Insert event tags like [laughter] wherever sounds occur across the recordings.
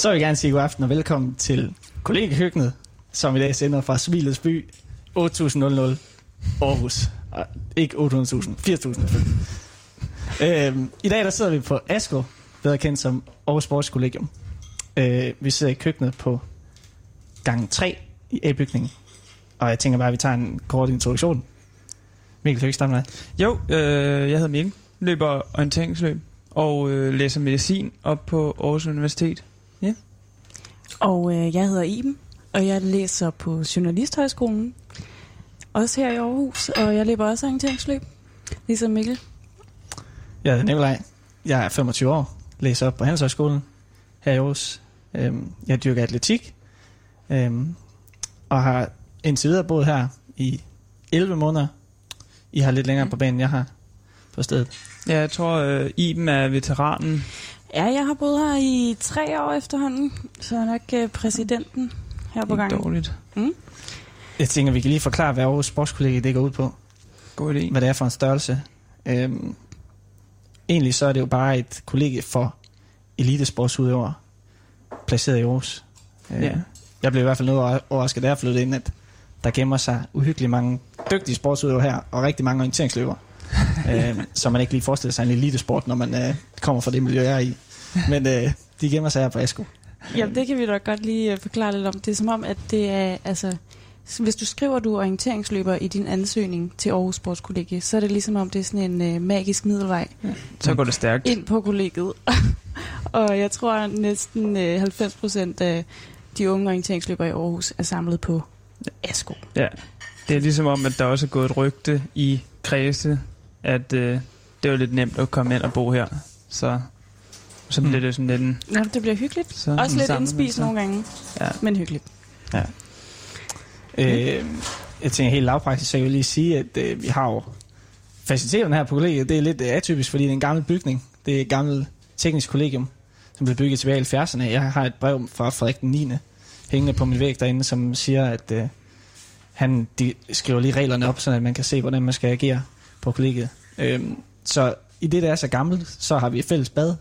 Så vil jeg gerne sige god aften og velkommen til kollegekøkkenet, som i dag sender fra Smilets by 8000 Aarhus. Og ikke 800.000, 4.000. øhm, I dag der sidder vi på Asko, bedre kendt som Aarhus Sports Collegium. Øh, vi sidder i køkkenet på gang 3 i A-bygningen. Og jeg tænker bare, at vi tager en kort introduktion. Mikkel, kan du ikke starte med Jo, øh, jeg hedder Mikkel, løber orienteringsløb og øh, læser medicin op på Aarhus Universitet. Og øh, jeg hedder Iben, og jeg læser på Journalisthøjskolen. Også her i Aarhus, og jeg løber også orienteringsløb, ligesom Mikkel. Jeg hedder Nikolaj. Jeg er 25 år. Læser op på Handelshøjskolen her i Aarhus. Øhm, jeg dyrker atletik. Øhm, og har indtil videre boet her i 11 måneder. I har lidt længere på banen, jeg har på stedet. Ja, jeg tror, øh, Iben er veteranen. Ja, jeg har boet her i tre år efterhånden, så er nok øh, præsidenten her på gangen. dårligt. Jeg tænker, vi kan lige forklare, hvad Aarhus Sportskollega det går ud på. God idé. Hvad det er for en størrelse. Øhm, egentlig så er det jo bare et kollegie for elitesportsudøvere, placeret i Aarhus. Øh, Ja. Jeg blev i hvert fald noget overrasket, da jeg flyttede ind, at der gemmer sig uhyggeligt mange dygtige sportsudøvere her, og rigtig mange orienteringsløbere. [laughs] øh, så man ikke lige forestiller sig en elitesport, når man øh, kommer fra det miljø, jeg er i. Men øh, de gemmer sig her på Asko. Jamen, det kan vi da godt lige øh, forklare lidt om. Det er som om, at det er, altså, hvis du skriver, du er orienteringsløber i din ansøgning til Aarhus Sportskollegie, så er det ligesom om, det er sådan en øh, magisk middelvej Så går det stærkt. ind på kollegiet. [laughs] og jeg tror, at næsten øh, 90 procent af de unge orienteringsløbere i Aarhus er samlet på ASKO. Ja. Det er ligesom om, at der også er gået et rygte i kredse, at øh, det var lidt nemt at komme ind og bo her. Så, så Mm. det sådan lidt en... Nå, det bliver hyggeligt. Så Også lidt indspist nogle gange, Ja. men hyggeligt. Øh, jeg tænker helt lavpraktisk, så jeg vil lige sige, at øh, vi har jo faciliteterne her på kollegiet. Det er lidt øh, atypisk, fordi det er en gammel bygning. Det er et gammelt teknisk kollegium, som blev bygget tilbage i 70'erne. Jeg har et brev fra Frederik den 9. hængende på min væg derinde, som siger, at øh, han de skriver lige reglerne op, så man kan se, hvordan man skal agere på kollegiet. Øh, så i det, der er så gammelt, så har vi fælles bad,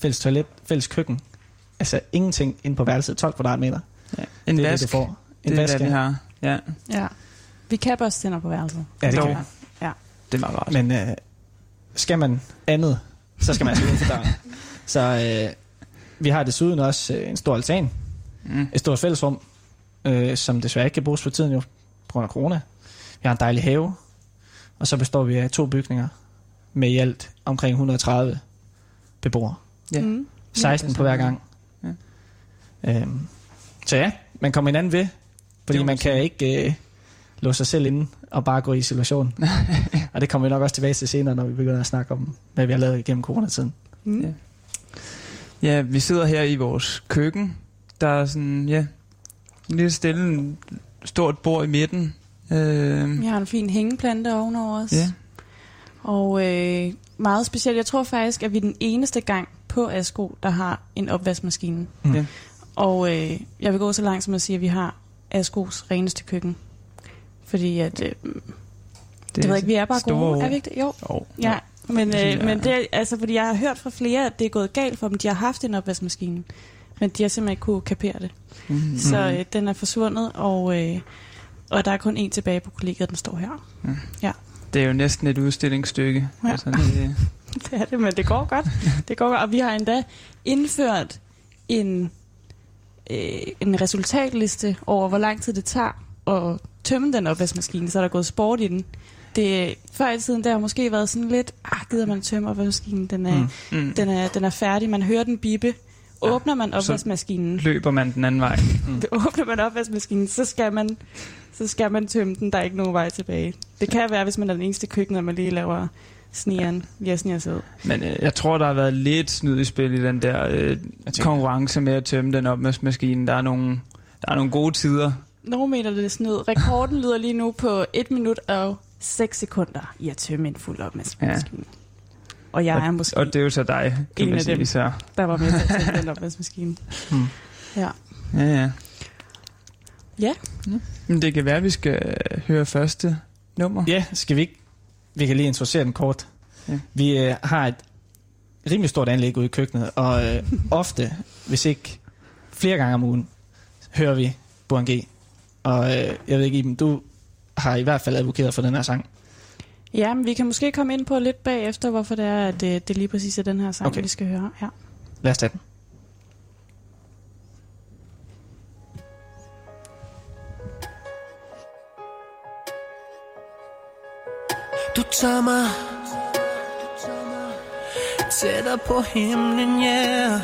fælles toilet, fælles køkken. Altså ingenting inde på værelset, 12 kvadratmeter. Ja. En det er vask, det, du får. En det er vask, det, vi ja. har. Ja, Ja. Vi kan også tænder på værelset. Ja, det Dog. kan vi. det er meget rart. Men øh, skal man andet, så skal man altså uden for døren. Så øh, vi har desuden også øh, en stor altan, Mm. et stort fællesrum, øh, som desværre ikke kan bruges på tiden jo, på grund af corona. Vi har en dejlig have, og så består vi af to bygninger med i alt omkring 130 beboere. Ja. Mm. 16 på hver gang. Ja. Øhm, så ja, man kommer hinanden ved, fordi Det man kan ikke øh, låse sig selv inde og bare gå i isolation. [laughs] og det kommer vi nok også tilbage til senere, når vi begynder at snakke om, hvad vi har lavet igennem coronatiden. Mm. Ja. Ja, vi sidder her i vores køkken. Der er sådan, ja, en lille stille, en stort bord i midten. Øh, Vi har en fin hængeplante ovenover os. ja. Og øh, meget specielt, jeg tror faktisk, at vi er den eneste gang på Asko, der har en opvaskemaskine. Mm. Ja. Og øh, jeg vil gå så langt som at sige, at vi har Askos reneste køkken. Fordi at, øh, det, det ved jeg ikke, vi er bare gode. ord. Er vi ikke det? Jo. Oh, Ja, men, Ja. øh, men det er, altså, fordi jeg har hørt fra flere, at det er gået galt for dem. De har haft en opvaskemaskine, men de har simpelthen ikke kunne kapere det. Mm. Så øh, den er forsvundet, og, øh, og der er kun en tilbage på kollegiet, den står her. Det er jo næsten et udstillingsstykke. Ja. Altså, det, [laughs] Det er det, men det går godt. Det går godt. Og vi har endda indført en, øh, en resultatliste over, hvor lang tid det tager at tømme den opvaskemaskine, så er der gået sport i den. Det, før i tiden, der har måske været sådan lidt, ah, gider man tømme opvaskemaskinen, den er, mm. mm. den, er, den er færdig, man hører den bippe. Åbner man opvaskemaskinen, løber man den anden vej. Mm. åbner man opvaskemaskinen, så skal man, så skal man tømme den, der er ikke nogen vej tilbage. Det kan være, hvis man er den eneste køkken, og man lige laver snigeren, lige sniger sig ud. Men øh, jeg tror, der har været lidt snyd i spil i den der øh, konkurrence med at tømme den opvaskemaskine. Der er nogle, der er nogle gode tider. Nogle meter det er snyd. Rekorden lyder lige nu på 1 minut og 6 sekunder i at tømme en fuld opvaskemaskine. Ja. Og jeg er måske Og det er jo så dig, kan En man af sige. dem. Så. der var med til at [laughs] tømme den opvaskemaskine. Mm. Ja. Ja, ja. Ja. Men det kan være, at vi skal høre første nummer. Ja, skal vi ikke? Vi kan lige introducere den kort. Ja. Vi øh, har et rimelig stort anlæg ude i køkkenet, og øh, [laughs] ofte, hvis ikke flere gange om ugen hører vi Burhan G. Og øh, jeg ved ikke, Iben, du har i hvert fald advokeret for den her sang. Ja, men vi kan måske komme ind på lidt bagefter, hvorfor det er, at det, det lige præcis er den her sang, Okay. vi skal høre her. Lad os tage den. Du tager mig Tættere på himlen, yeah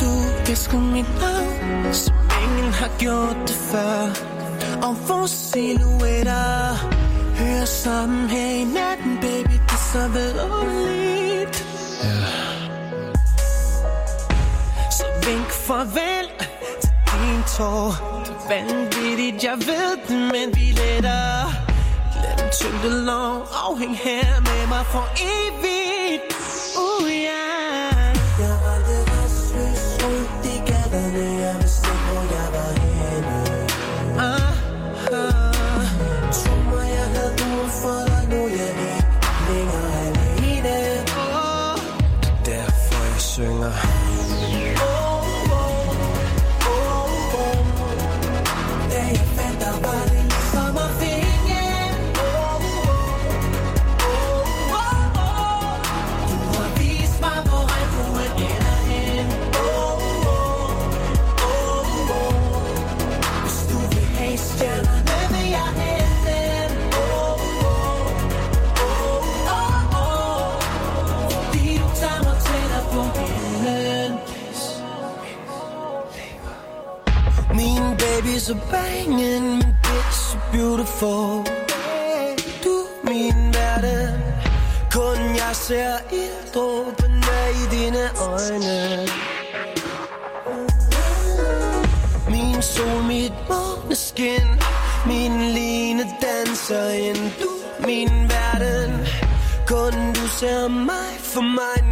Du visker mit navn Som ingen har gjort det før og vores silhuetter Hører sammen her i natten, baby Det er så vidunderligt Så vink farvel til din tår. Det er vanvittigt, jeg ved det, men vi letter. Glem tyngdelov og hæng her med mig for evigt. Uh, oh yeah. Mig tættere på himlen Min baby så banging, min bitch så beautiful. Du er min verden. Kun jeg ser ilddråbene for mig,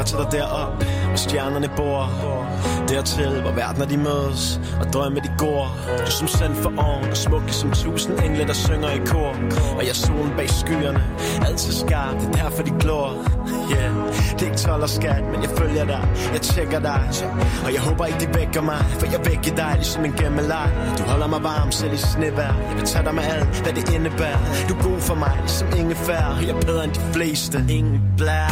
mig til dig derop, hvor stjernerne bor Dertil, hvor verdener de mødes Og drømme de går. Du som sendt for oven Og smukke som tusind engle, der synger i kor. Og jeg solen bag skyerne Altid skarp, det er derfor de glor. Yeah, det er ikke 12 og skat Men jeg følger dig, jeg tjekker dig Og jeg håber ikke de vækker mig For jeg vækker dig ligesom en gemmeleg Du holder mig varm selv i snevær. Jeg vil tage dig med alt, hvad det indebærer. Du er god for mig, ligesom ingefær. Jeg er bedre end de fleste. Ingen blær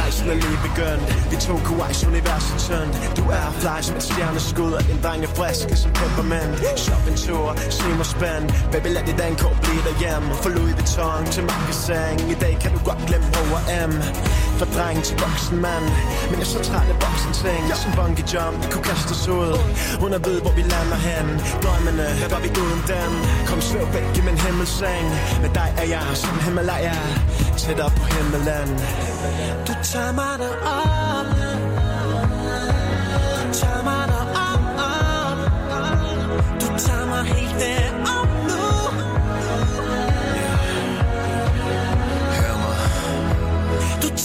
Rejsen er lige begyndt. Vi tog Kuwais universet tyndt. Du er fly som et stjerneskud Og din dreng er frisk ligesom peppermint Shoppingtur, se mig spændt Baby lad dit dankort blive derhjemme. Fra Louis Vuitton til magasin I dag kan du godt glemme H&M. Fra dreng til voksen mand. Men jeg er så træt af voksen ting Som bungee jump, vi kunne kaste os ud. Hun er ved hvor vi lander hen. Drømmene, hvad var vi uden dem? Kom svæv væk i min himmelseng. Med dig er jeg som Himalaya Tættere på himmelen. Du tager mig derop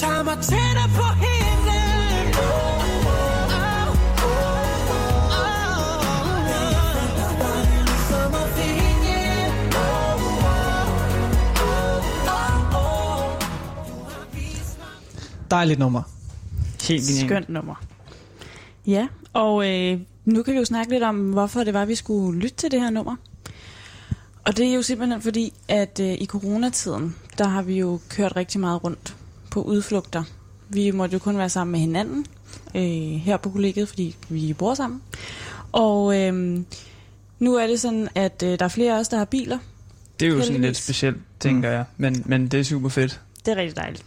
tager mig tættere på himlen at finde hjem Dejligt nummer. Helt genialt. Skønt nummer. Ja, og øh, nu kan vi jo snakke lidt om, hvorfor det var, vi skulle lytte til det her nummer. Og det er jo simpelthen fordi, at øh, i coronatiden, der har vi jo kørt rigtig meget rundt på udflugter. Vi måtte jo kun være sammen med hinanden øh, her på kollegiet, fordi vi bor sammen. Og øh, nu er det sådan, at øh, der er flere af os, der har biler. Det er jo sådan lidt Heldigvis. specielt, tænker jeg. Men, men det er super fedt. Det er rigtig dejligt.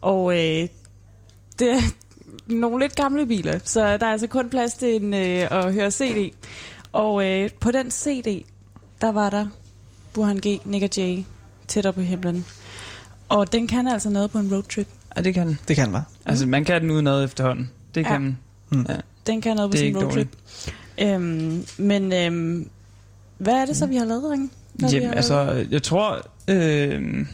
Og øh, det er nogle lidt gamle biler, så der er altså kun plads til en, øh, at høre CD. Og øh, på den CD, der var der Burhan G, Nick og Jay, tættere på himlen. Og den kan altså noget på en roadtrip. Ja, det kan den. Det kan være. Altså, man kan den uden noget efterhånden. Det Ja. kan den. Mm. Ja. Den kan noget på sin roadtrip. Øhm, men øhm, hvad er det så, vi har lavet, Ringe? Jamen, har altså, jeg tror... Øh,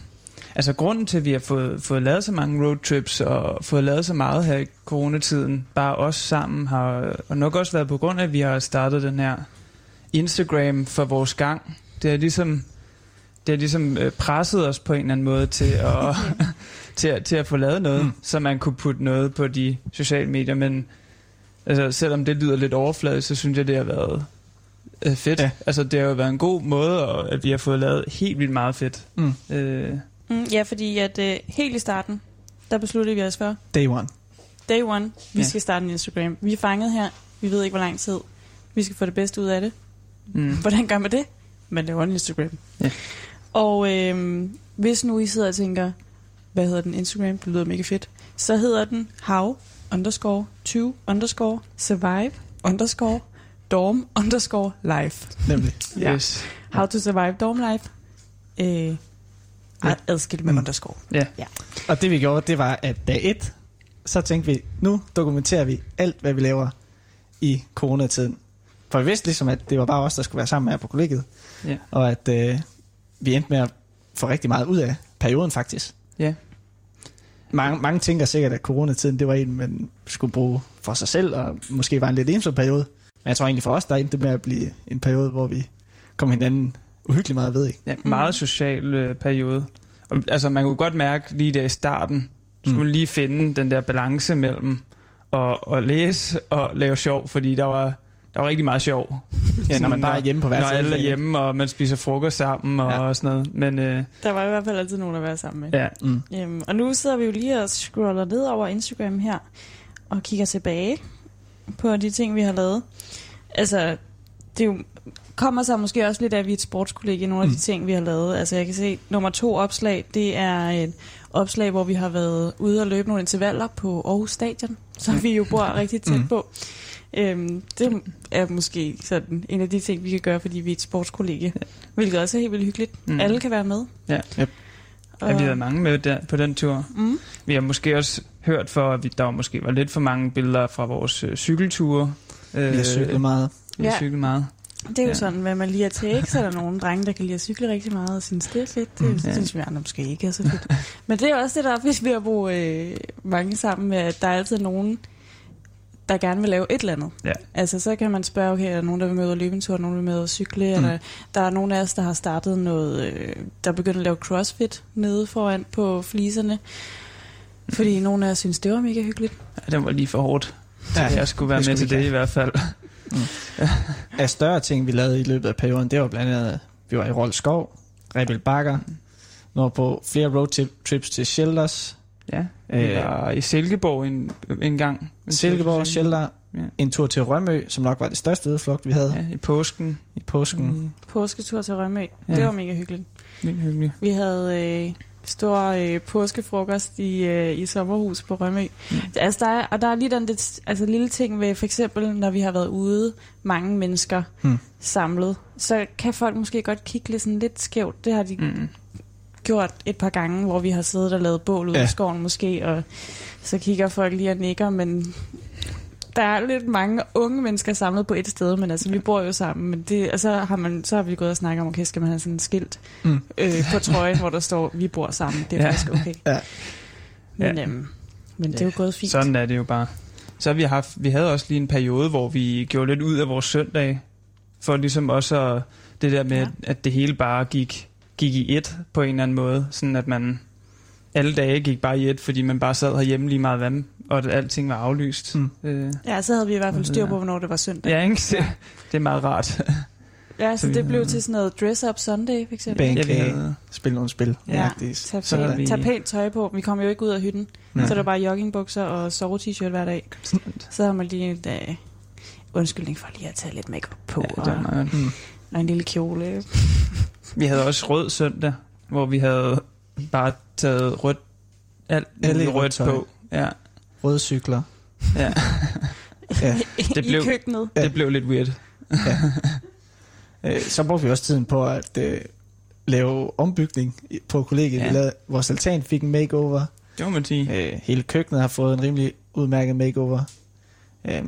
altså, grunden til, at vi har fået, fået lavet så mange roadtrips og fået lavet så meget her i coronatiden, bare os sammen, har og nok også været på grund af, at vi har startet den her Instagram for vores gang. Det er ligesom... Det har ligesom øh, presset os på en eller anden måde til at, [laughs] [laughs] til, at, til at få lavet noget, Mm. så man kunne putte noget på de sociale medier. Men altså, selvom det lyder lidt overfladisk, så synes jeg, det har været øh, fedt. Ja. Altså, det har jo været en god måde, og at vi har fået lavet helt vildt meget fedt. Mm. Øh, Mm, ja, fordi at øh, helt i starten, der besluttede vi os for, Day one. day one, vi. Ja. skal starte en Instagram. Vi er fanget her, vi ved ikke, hvor lang tid. Vi skal få det bedste ud af det. mm. Hvordan gør man det? Man laver en Instagram. Ja. Og øhm, hvis nu I sidder og tænker, hvad hedder den Instagram? Det lyder mega fedt. Så hedder den how underscore to underscore survive underscore dorm underscore life. Nemlig. Ja. Yes. How to survive dorm life. Øh, Ja. adskilt med Mm. underscore. Og det vi gjorde, det var, at dag et, så tænkte vi, nu dokumenterer vi alt, hvad vi laver i coronatiden. For vi vidste ligesom, at det var bare os, der skulle være sammen her på kollegiet. Ja. Og at øh, vi endte med at få rigtig meget ud af perioden faktisk. Ja. Mange, mange tænker sikkert, at coronatiden, det var en, man skulle bruge for sig selv, og måske var en lidt ensom periode. Men jeg tror egentlig for os, der endte med at blive en periode, hvor vi kom hinanden uhyggeligt meget ved. Ikke? Ja, meget social øh, periode. Og, altså, man kunne godt mærke lige der i starten, skulle mm. lige finde den der balance mellem at, at læse og lave sjov, fordi der var, der var rigtig meget sjov. Ja, når man bare er hjemme på hver Når alle er hjemme, og man spiser frokost sammen og, Ja. og sådan noget. Men øh, Der var i hvert fald altid nogen at være sammen med. ja, Mm. Øhm, og nu sidder vi jo lige og scroller ned over Instagram her, og kigger tilbage på de ting, vi har lavet. Altså, det er jo, kommer så måske også lidt af, at vi er et sportskollega, nogle af de Mm. ting, vi har lavet. Altså, jeg kan se, nummer to opslag, det er et opslag, hvor vi har været ude og løbe nogle intervaller på Aarhus Stadion, som vi jo bor rigtig tæt Mm. på. Øhm, det er måske sådan en af de ting, vi kan gøre, fordi vi er et sportskollega. Hvilket også er helt vildt hyggeligt. Mm. Alle kan være med. Ja. Yep. ja, vi har været mange med der, på den tur. Mm. Vi har måske også hørt for, at vi, der måske var lidt for mange billeder fra vores øh, cykelture. Øh, Vi har cyklet meget. Vi har Ja. cyklet meget. Det er jo ja. Ja. sådan, hvad man lige er til, ikke? Så er der nogle drenge, der kan lide at cykle rigtig meget og synes, det er fedt. Det Mm. mm. Ja. synes vi andre måske ikke er så fedt. Men det er også det, der er fedt ved at bo øh, mange sammen med, at der er altid nogen, der gerne vil lave et eller andet. Ja. Altså, så kan man spørge, okay, er der nogen, der vil med ud og løbe en tur, der nogen, der vil med ud og cykle? Mm. Mm. Eller, der er nogen af os, der har startet noget, øh, der er begyndt at lave crossfit nede foran på fliserne. Fordi nogle af os synes, det var mega hyggeligt. Ja, det var lige for hårdt. Ja, jeg skulle være det med skulle til vi det i hvert fald. af større ting, vi lavede i løbet af perioden, det var blandt andet, vi var i Rold Skov, Rebel Bakker, nu var på flere roadtrips til Shelters, Ja, vi Øh, i Silkeborg en, en gang. En Silkeborg, Shelter, Ja. en tur til Rømø, som nok var det største udflugt, vi havde Ja, i påsken. i påsken. Mm. Påsketur til Rømø. Ja. Det var mega hyggeligt. Vildt hyggeligt. Vi havde øh, stor øh, påskefrokost i, øh, i sommerhus på Rømø. Mm. Altså, der er, og der er lige den lidt, altså, lille ting ved, for eksempel, når vi har været ude, mange mennesker Hmm. samlet, så kan folk måske godt kigge lidt, sådan lidt skævt. Det har de Mm. gjort et par gange, hvor vi har siddet og lavet bål ude Ja. i skoven måske, og så kigger folk lige og nikker, men der er lidt mange unge mennesker samlet på et sted, men altså, vi bor jo sammen, men det, og så har, man, så har vi gået og snakket om, okay, skal man have sådan et skilt Mm. øh, på trøjen, hvor der står, vi bor sammen, det er Ja. faktisk okay. Ja. Men, Ja. øhm, men det er jo gået fint. Sådan er det jo bare. Så har vi haft, vi havde også lige en periode, hvor vi gjorde lidt ud af vores søndag, for ligesom også at, det der med, ja. at det hele bare gik, gik i et på en eller anden måde, sådan at man alle dage gik bare i et, fordi man bare sad herhjemme lige meget hvad, og at alting var aflyst. Mm. Øh, Ja, så havde vi i hvert fald styr på, hvornår det var søndag. ja, ikke? Det, det er meget rart. Ja, Så så det blev til sådan noget dress-up Sunday, for eksempel. Ja, havde, Spille nogle spil. Ja. det Tag, pænt, vi- tag pænt tøj på. Vi kom jo ikke ud af hytten, Ja. så det var bare joggingbukser og sove-t-shirt hver dag. Så havde man lige en uh, undskyldning for lige at tage lidt makeup på, ja, det var og, meget. Mm. og en lille kjole. Vi havde også rød søndag, hvor vi havde bare taget rødt, alt Alle rødt tøj. på. Ja. røde cykler. Ja. Ja. [laughs] Det blev- I køkkenet. Ja. Det blev lidt weird. Øh, så brugte vi også tiden på at øh, lave ombygning på kollegiet. Ja. Ja. Vi lavede, vores altan fik en makeover. Det må man sige. Øh, hele køkkenet har fået en rimelig udmærket makeover. Øh,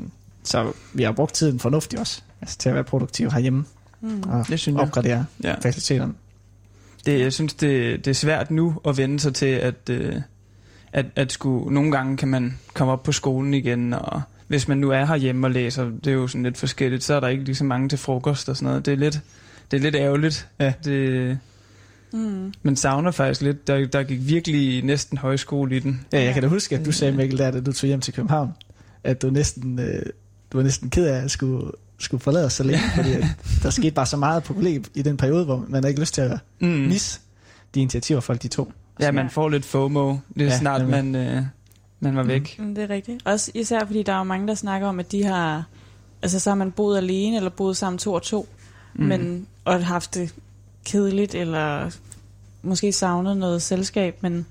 så vi har brugt tiden fornuftigt også. Altså til at være produktiv herhjemme Mm. og Det synes jeg. opgradere Ja. faciliteterne. Det, jeg synes, det, det er svært nu at vende sig til, at, øh, at, at skulle, nogle gange kan man komme op på skolen igen, og hvis man nu er herhjemme og læser, det er jo sådan lidt forskelligt, så er der ikke lige så mange til frokost og sådan noget. Det er lidt, det er lidt ærgerligt. Ja. Det, Mm. man savner faktisk lidt. Der, der gik virkelig næsten højskole i den. Ja, jeg kan da huske, at du sagde, Mikkel, der, da du tog hjem til København, at du næsten, øh, du var næsten ked af at skulle, skulle forlade os så længe, fordi der [laughs] skete bare så meget på kollegiet i den periode, hvor man ikke lyst til at Mm. misse de initiativer, folk de tog. Ja, man får lidt FOMO, lige Ja, ja, snart man, øh, man var væk. Mm, det er rigtigt. Også især fordi der er jo mange, der snakker om, at de har... Altså så har man boet alene, eller boet sammen to og to, mm. men, og haft det kedeligt, eller måske savnet noget selskab, men,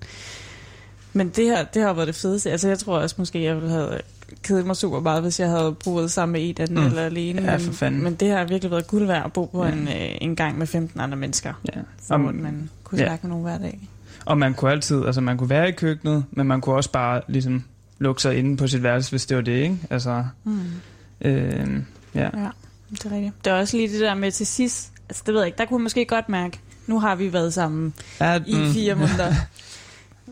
men det, her, det har været det fedeste. Altså jeg tror også måske, jeg ville have kedet mig super meget, hvis jeg havde boet sammen med en Mm. eller alene. Ja, men, for fanden. men det har virkelig været guld værd at bo på Ja. en, øh, en gang med 15 andre mennesker, Ja. for Om- at man kunne ja. snakke med nogen hver dag. Og man kunne altid, altså man kunne være i køkkenet, men man kunne også bare ligesom lukke sig inde på sit værelse, hvis det var det, ikke? Altså, Mm. øh, ja. Ja, det er rigtigt. Det er også lige det der med til sidst, altså det ved jeg ikke, der kunne man måske godt mærke, nu har vi været sammen ja i fire måneder. [laughs]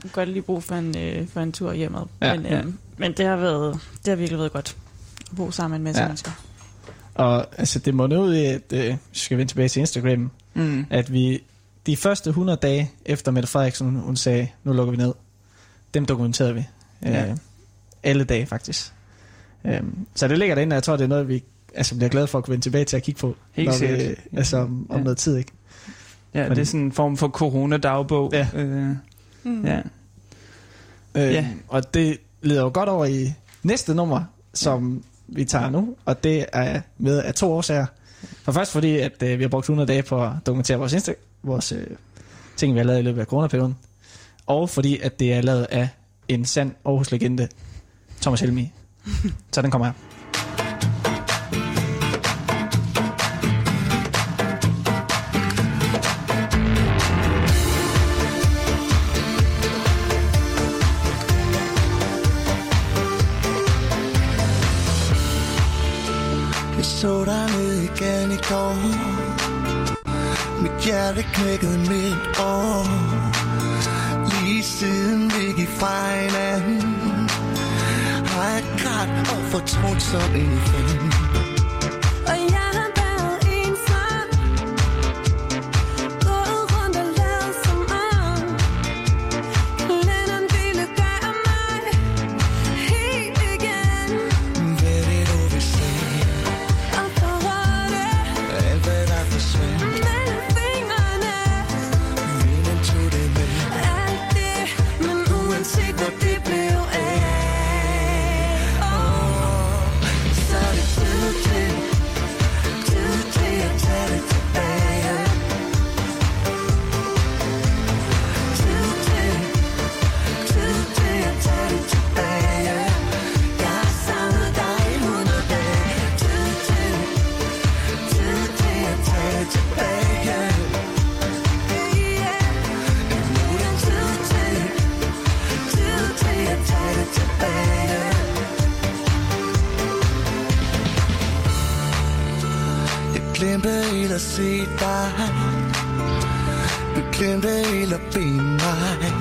Jeg kunne godt lige brug for en, øh, for en tur hjemad. Ja, men, øh, ja. men det har været, det har virkelig været godt at bo sammen med en masse Ja. ja. mennesker. Og altså, det må nå ud i, at øh, vi skal vende tilbage til Instagram, Mm. at vi de første 100 dage efter Mette Frederiksen, hun, hun sagde, nu lukker vi ned, dem dokumenterede vi. Ja. Øh, alle dage faktisk. Øhm, så det ligger derinde, og jeg tror, det er noget, vi altså, bliver glade for at kunne vende tilbage til at kigge på. Helt når sikkert. Vi, altså om, om Ja. noget tid, ikke? Ja, Men- det er sådan en form for corona-dagbog. Ja. Øh, Mm. ja. Øh, Ja. Og det leder jo godt over i næste nummer, som vi tager nu, og det er med af to årsager. For først fordi, at øh, vi har brugt 100 dage på at dokumentere vores, Insta- vores øh, ting, vi har lavet i løbet af coronaperioden. Og fordi, at det er lavet af en sand Aarhus-legende, Thomas Helmi. [laughs] Så den kommer her. Mit hjerte knækkede midt år. Lige siden vi gik fra hinanden Har jeg grædt og fortrudt som en ven. Glemte helt at bede mig.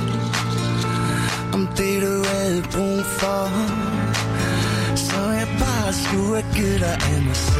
Om det du havde brug for. Så jeg bare skulle have givet dig af mig selv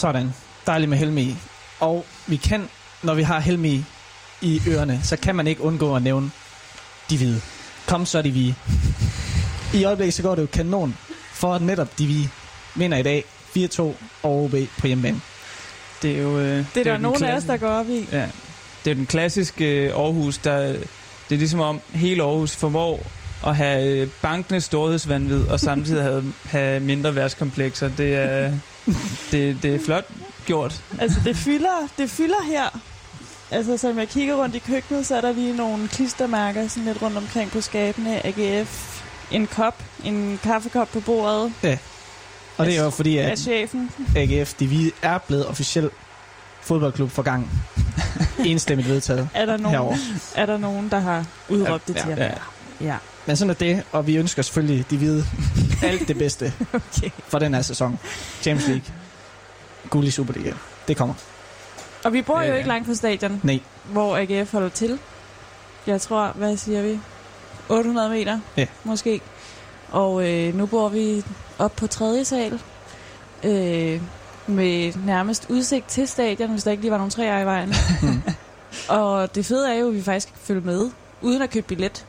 Sådan. Dejligt med Helmi i. Og vi kan, når vi har Helmi i ørerne, så kan man ikke undgå at nævne de hvide. Kom så de hvide. I øjeblikket så går det jo kanon for netop de hvide. Vinder i dag 4-2 over OB på hjemmebane. Det er jo... Øh, Det er der jo nogen af os, der går op i. Ja, det er den klassiske øh, Aarhus, der det er ligesom om hele Aarhus formår at have øh, bankende storhedsvandvid og samtidig have, have mindre værtskomplekser. Det er, det, det er flot gjort. Altså, det fylder, det fylder her. Altså, som jeg kigger rundt i køkkenet, så er der lige nogle klistermærker sådan lidt rundt omkring på skabene. AGF, en kop, en kaffekop på bordet Og det er jo fordi, at chefen. AGF de hvide er blevet officiel fodboldklub for gang. [laughs] Enstemmigt vedtaget Er der nogen, herovre. er der nogen der har udråbt det Ja, til ja. jer? Ja. Men sådan er det, og vi ønsker selvfølgelig de hvide [laughs] alt det bedste Okay. for den her sæson. Champions League. Guld i Superliga. Det kommer. Og vi bor Ja, jo ja. ikke langt fra stadion, Nej. hvor AGF holder til. Jeg tror, hvad siger vi? 800 meter, Ja. måske. Og øh, nu bor vi op på tredje sal, øh, med nærmest udsigt til stadion, hvis der ikke lige var nogen træer i vejen. [laughs] Og det fede er jo, at vi faktisk kan følge med, uden at købe billet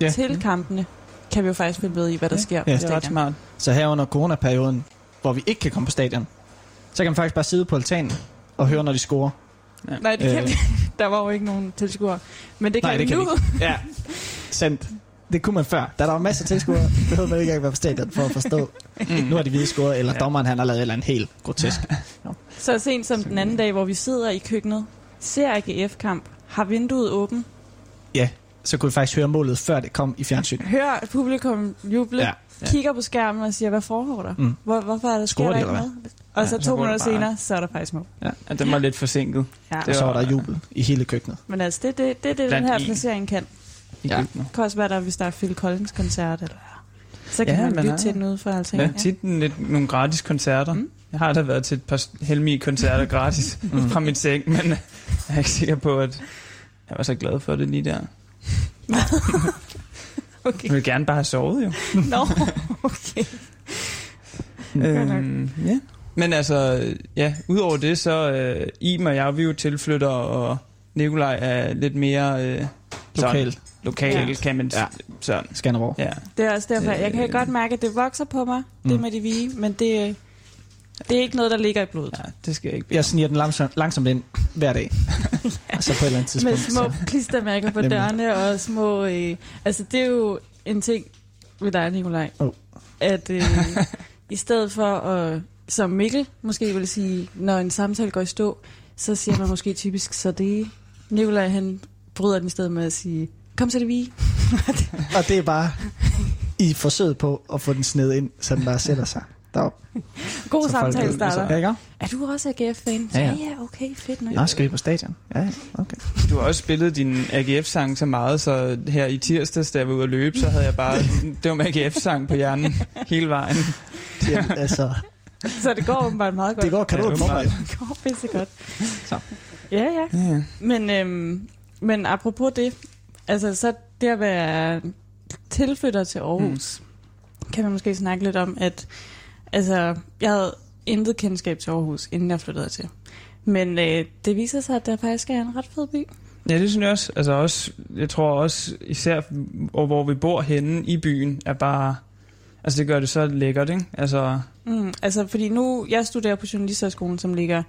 Ja. til kampene, kan vi jo faktisk følge med i, hvad der Ja. sker Ja. på Det er ret stadion. smart. Så her under coronaperioden, hvor vi ikke kan komme på stadion, så kan man faktisk bare sidde på altanen og høre, når de scorer. Nej, det kan Øh. vi. [laughs] Der var jo ikke nogen tilskuere. Men det kan Nej, det kan nu. vi Ja, sandt. Det kunne man før. Da der var masser af tilskuere, [laughs] behøvede man ikke engang være på stadion for at forstå. Mm. Nu har de hvide scoret, eller Ja. dommeren han har lavet et eller andet helt grotesk. Så sent som den anden dag, hvor vi sidder i køkkenet, ser AGF-kamp, har vinduet åbent, Så kunne vi faktisk høre målet, før det kom i fjernsyn. hører publikum juble, Ja. ja. kigger på skærmen og siger, hvad foregår der? Mm. Hvor, hvorfor er der sker der de, ikke noget? Og så Ja, så to det minutter bare. senere, så er der faktisk mål. Ja, den var lidt forsinket. Ja. Og så var der jubel i hele køkkenet. Men altså, det er det, det, det, den her en. placering kan. i Ja. køkkenet. Det kan også være, der, hvis der er Phil Collins-koncert, eller så kan Ja, man lytte har- til den ude for alting. Ja, tit lidt, nogle gratis koncerter. Mm. Mm. Jeg har da været til et par Helmi-koncerter gratis fra min seng, men jeg er ikke sikker på, at jeg var så glad for det lige der. [laughs] Okay. Jeg vil gerne bare have sovet, jo. [laughs] Nå, okay. Øhm, ja. Men altså, ja, udover det, så øh, Iben og jeg, vi er jo tilflytter, og Nikolaj er lidt mere øh, sådan, Lokalt. lokal, Ja. kan man Ja. sådan. Skanderborg. Ja. Det er også derfor, jeg kan Øh. godt mærke, at det vokser på mig, det Mm. med de vige, men det, det er ikke noget, der ligger i blodet. ja, det skal jeg ikke Jeg sniger den langsomt, langsomt ind hver dag. Så på et eller andet Med tidspunkt. små Så. klistermærker på dørene og små... Øh, altså, det er jo en ting ved dig, Nikolaj. Oh. At øh, [laughs] i stedet for at, som Mikkel måske vil sige, når en samtale går i stå, så siger man måske typisk, så det Nikolaj, han bryder den i stedet med at sige, kom så det vi. [laughs] Og det er bare i forsøget på at få den sned ind, så den bare sætter sig derop. God Så folk samtale ved- starter. Ja, ikke? Er du også AGF-fan? Ja, Ja, ja. okay, fedt nok. Nå, skal vi på stadion? Ja, okay. Du har også spillet din AGF-sang så meget, så her i tirsdags, da jeg var ude at løbe, så havde jeg bare, det var med AGF-sang på hjernen hele vejen. Ja, altså, Så det går åbenbart meget godt. det går kanon Ja, for mig. Det går pisse godt. Så. Ja, ja. Ja. Men, øhm, men apropos det, altså så det at være tilflytter til Aarhus, mm. kan man måske snakke lidt om, at altså, jeg havde intet kendskab til Aarhus, inden jeg flyttede til. Men øh, det viser sig, at der faktisk er en ret fed by. Ja, det synes jeg også. Altså også, jeg tror også, især hvor hvor vi bor henne i byen, er bare, altså det gør det så lækkert, ikke? Altså, Mm, altså, fordi nu, jeg studerer på Journalisterskolen, som ligger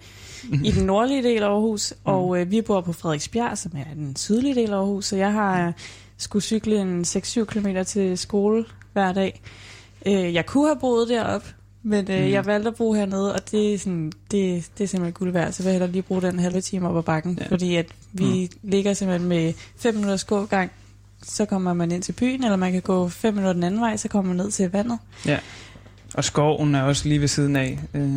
i den [laughs] nordlige del af Aarhus, Mm. og øh, vi bor på Frederiksbjerg, som er den sydlige del af Aarhus, så jeg har øh, skulle cykle en 6-7 km til skole hver dag. Øh, jeg kunne have boet deroppe, men øh, Mm. jeg valgte at bo hernede, og det er, sådan, det, det er simpelthen guld værd, så vil jeg hellere lige bruge den halve time op ad bakken, Ja. ja. fordi at vi mm. ligger simpelthen med 5 minutters gågang, så kommer man ind til byen, eller man kan gå 5 minutter den anden vej, så kommer man ned til vandet. og skoven er også lige ved siden af. Øh,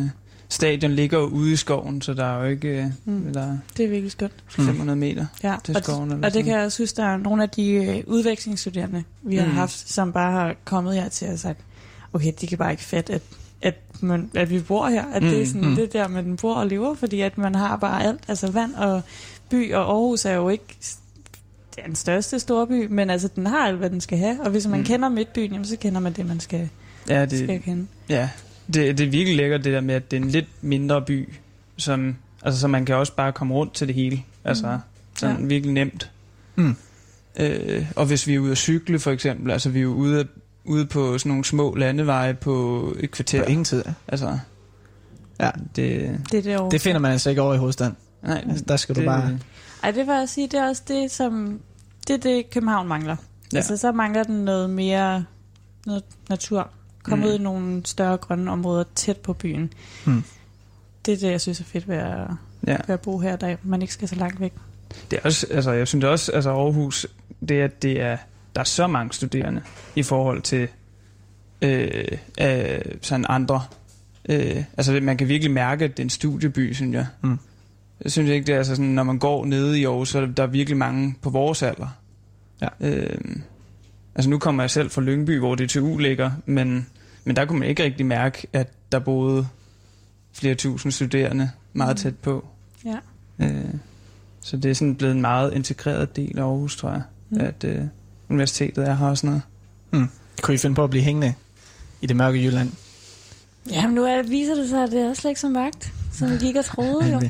stadion ligger jo ude i skoven, så der er jo ikke, øh, Mm. der er Det er virkelig skønt. 500 meter Ja, til og, skoven. Eller og det kan jeg også synes, der er nogle af de øh, udvekslingsstuderende, vi har Mm. haft, som bare har kommet her til og sagt, okay, de kan bare ikke fatte, at at, man, at vi bor her. At mm, det er sådan, mm. det er der, man bor og lever, fordi at man har bare alt. Altså vand og by, og Aarhus er jo ikke det den største storby, men altså den har alt, hvad den skal have. Og hvis man Mm. kender midtbyen, jamen, så kender man det, man skal, Ja, det... skal det, kende. ja. Det, det er virkelig lækkert, det der med, at det er en lidt mindre by, som, altså, så man kan også bare komme rundt til det hele. Altså, Mm. sådan Ja. virkelig nemt. Mm. Øh, og hvis vi er ude at cykle, for eksempel, altså vi er jo ude, ude på sådan nogle små landeveje på et kvarter. På ingen tid. ja. Altså, Ja. det, Det er det. Det finder man altså ikke over i hovedstaden. nej, Altså, der skal du det, bare... Ej, det vil jeg sige, det er også det, som det er det, København mangler. Ja. Altså, så mangler den noget mere noget natur. Kom Mm. ud i nogle større grønne områder tæt på byen. Mm. Det er det, jeg synes er fedt ved at, Ja. ved at bo her, der man ikke skal så langt væk. Det er også, altså, jeg synes også, altså Aarhus, det er, at det er, der er så mange studerende i forhold til øh, øh, sådan andre. Øh, altså, man kan virkelig mærke, at det er en studieby, synes jeg. Mm. Jeg synes ikke, det er altså sådan, når man går nede i Aarhus, så er der, er virkelig mange på vores alder. Ja. Øh, altså, nu kommer jeg selv fra Lyngby, hvor DTU ligger, men, men der kunne man ikke rigtig mærke, at der boede flere tusind studerende meget Mm. tæt på. Ja. Øh, så det er sådan blevet en meget integreret del af Aarhus, tror jeg. Mm. at øh, universitetet er her og sådan noget. Kunne I finde på at blive hængende i det mørke Jylland? Jamen, nu er, viser det sig, at det er slet ikke så magt, som vi gik og troede. Jo.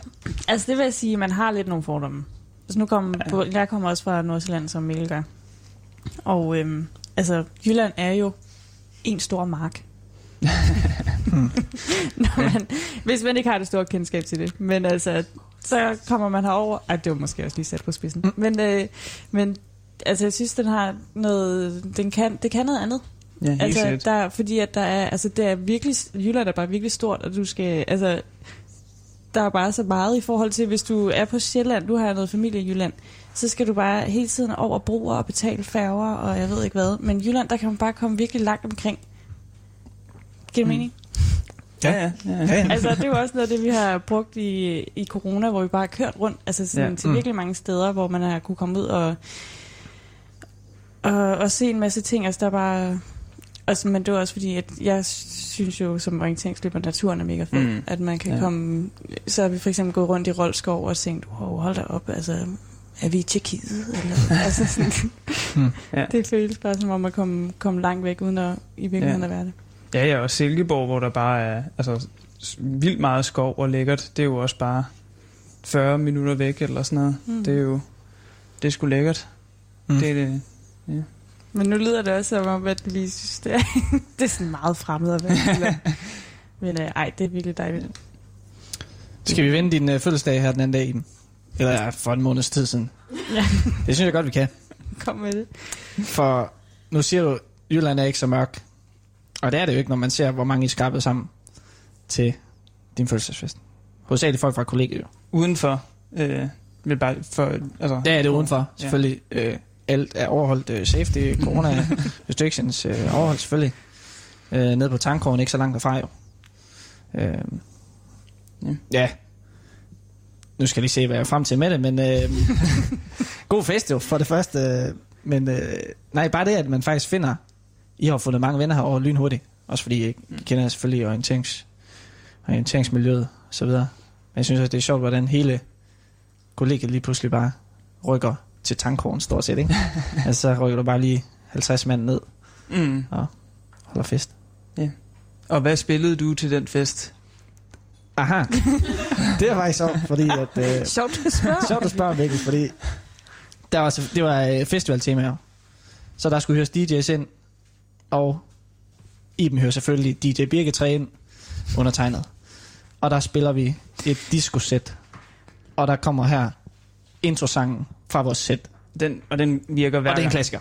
Altså, det vil jeg sige, at man har lidt nogle fordomme. Altså, nu kom, på, jeg kommer også fra Nordsjælland, som Mikkel gør. Og øhm, altså, Jylland er jo en stor mark. [laughs] [laughs] Når man, hvis man ikke har det store kendskab til det. Men altså, så kommer man herover. Ej, det var måske også lige sat på spidsen. Mm. Men, øh, men altså, jeg synes, den har noget... Den kan, det kan noget andet. Ja, helt Altså, sikkert. der, fordi at der er, altså, det er virkelig, Jylland er bare virkelig stort, og du skal, altså, der er bare så meget i forhold til, hvis du er på Sjælland, du har noget familie i Jylland, så skal du bare hele tiden over broer og betale færger, og jeg ved ikke hvad. Men Jylland, der kan man bare komme virkelig langt omkring. Giver det Mm. mening? Ja, ja, ja. Ja. Altså, det er jo også noget af det, vi har brugt i, i corona, hvor vi bare har kørt rundt altså sådan, Ja. ja. til Mm. virkelig mange steder, hvor man har kunne komme ud og, og, og se en masse ting. Altså, der er bare... Altså, men det er også fordi, at jeg synes jo, som orienteringsløber, at naturen er mega fed. Mm. At man kan Ja. komme... Så har vi for eksempel gået rundt i Roldskov og tænkt, wow, hold da op, altså, er vi i Tjekkiet? Eller, [laughs] altså, sådan, Mm. Ja. Det føles bare som om at komme, komme langt væk, uden at i virkeligheden Ja. at være det. Ja, ja, og Silkeborg, hvor der bare er altså, vildt meget skov og lækkert, det er jo også bare 40 minutter væk eller sådan noget. Mm. Det er jo, det er sgu lækkert. Mm. Det er det. Men nu lyder det også som om, at vi synes, det er, [laughs] det er sådan meget fremmed at være. [laughs] Men øh, ej, det er virkelig dejligt. Skal vi vende din uh, fødselsdag her den anden dag, Iben? Eller ja, for en måneds tid siden. Ja, [laughs] Det synes jeg godt, vi kan. kom med det. For nu siger du, Jylland er ikke så mørk. Og det er det jo ikke, når man ser, hvor mange I skarpede sammen til din fødselsdagsfest. Hovedsageligt folk fra kollegiet. jo. Udenfor. Øh, vil bare for, altså, Ja, det er udenfor, Ja. selvfølgelig. Øh, alt er overholdt. Øh, safety, [laughs] corona restrictions øh, overholdt selvfølgelig. Øh, nede på tankkrogen, ikke så langt derfra jo. Øh, Ja. ja. Nu skal jeg lige se, hvad jeg er frem til med det, men øh, [laughs] god fest jo, for det første. Øh, men øh, nej, bare det, at man faktisk finder, I har fundet mange venner herovre lynhurtigt. Også fordi jeg kender selvfølgelig orienterings, orienteringsmiljøet og så videre. Men jeg synes også, det er sjovt, hvordan hele kollegiet lige pludselig bare rykker til tankkrogen stort set, ikke? [laughs] altså, så rykker du bare lige 50 mand ned Mm. og holder fest. Og hvad spillede du til den fest? Aha. [laughs] det er faktisk sjovt, fordi at... Øh, Sjovt at spørge. sjovt at spørge, Mikkel, fordi der var, så- det var øh, festivaltemaer. Så der skulle høres DJ's ind, og Iben hører selvfølgelig DJ Birgitræ ind, undertegnet. Og der spiller vi et disco-sæt. Og der kommer her introsangen fra vores sæt. Den, og den virker hver Og det er en klassiker.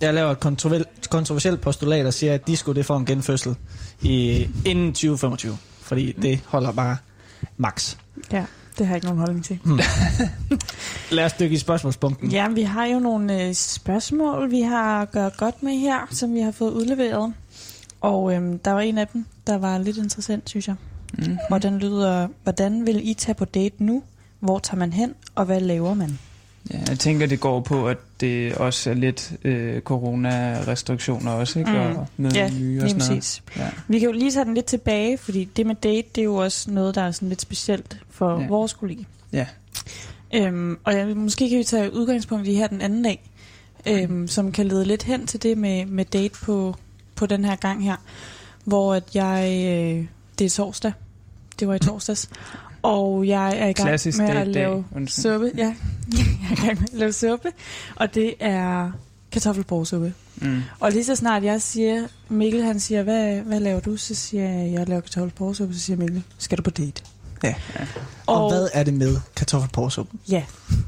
Jeg laver et kontroversielt, kontroversielt postulat og siger, at disco det får en genfødsel i, inden 2025. Fordi det holder bare max. Ja, det har jeg ikke nogen holdning til. [laughs] Lad os dykke i spørgsmålspunkten. Ja, vi har jo nogle øh, spørgsmål, vi har at gøre godt med her, som vi har fået udleveret. Og øhm, der var en af dem, der var lidt interessant, synes jeg. Mm. Hvordan lyder, hvordan vil I tage på date nu? Hvor tager man hen, og hvad laver man? Ja, jeg tænker, det går på, at det også er lidt øh, corona-restriktioner også, ikke? Mm. Og med Ja, nye og sådan noget. præcis. Ja. Vi kan jo lige tage den lidt tilbage, fordi det med date, det er jo også noget, der er sådan lidt specielt for Ja. ja. vores kollega. Ja. Øhm, og jeg, måske kan vi tage udgangspunkt i her den anden dag, øhm, som kan lede lidt hen til det med, med date på, på den her gang her, hvor at jeg, øh, det er torsdag, det var i torsdags, og jeg er i gang Klassisk med at date-dag. lave Undskyld. suppe. Ja, [laughs] jeg er i gang med at lave suppe, og det er kartoffelborgsuppe. Mm. Og lige så snart jeg siger, Mikkel han siger, hvad, hvad laver du? Så siger jeg, jeg laver kartoffelporsuppe. Så siger Mikkel, skal du på date? Ja. Og, og hvad er det med kartoffelporsuppen? Ja,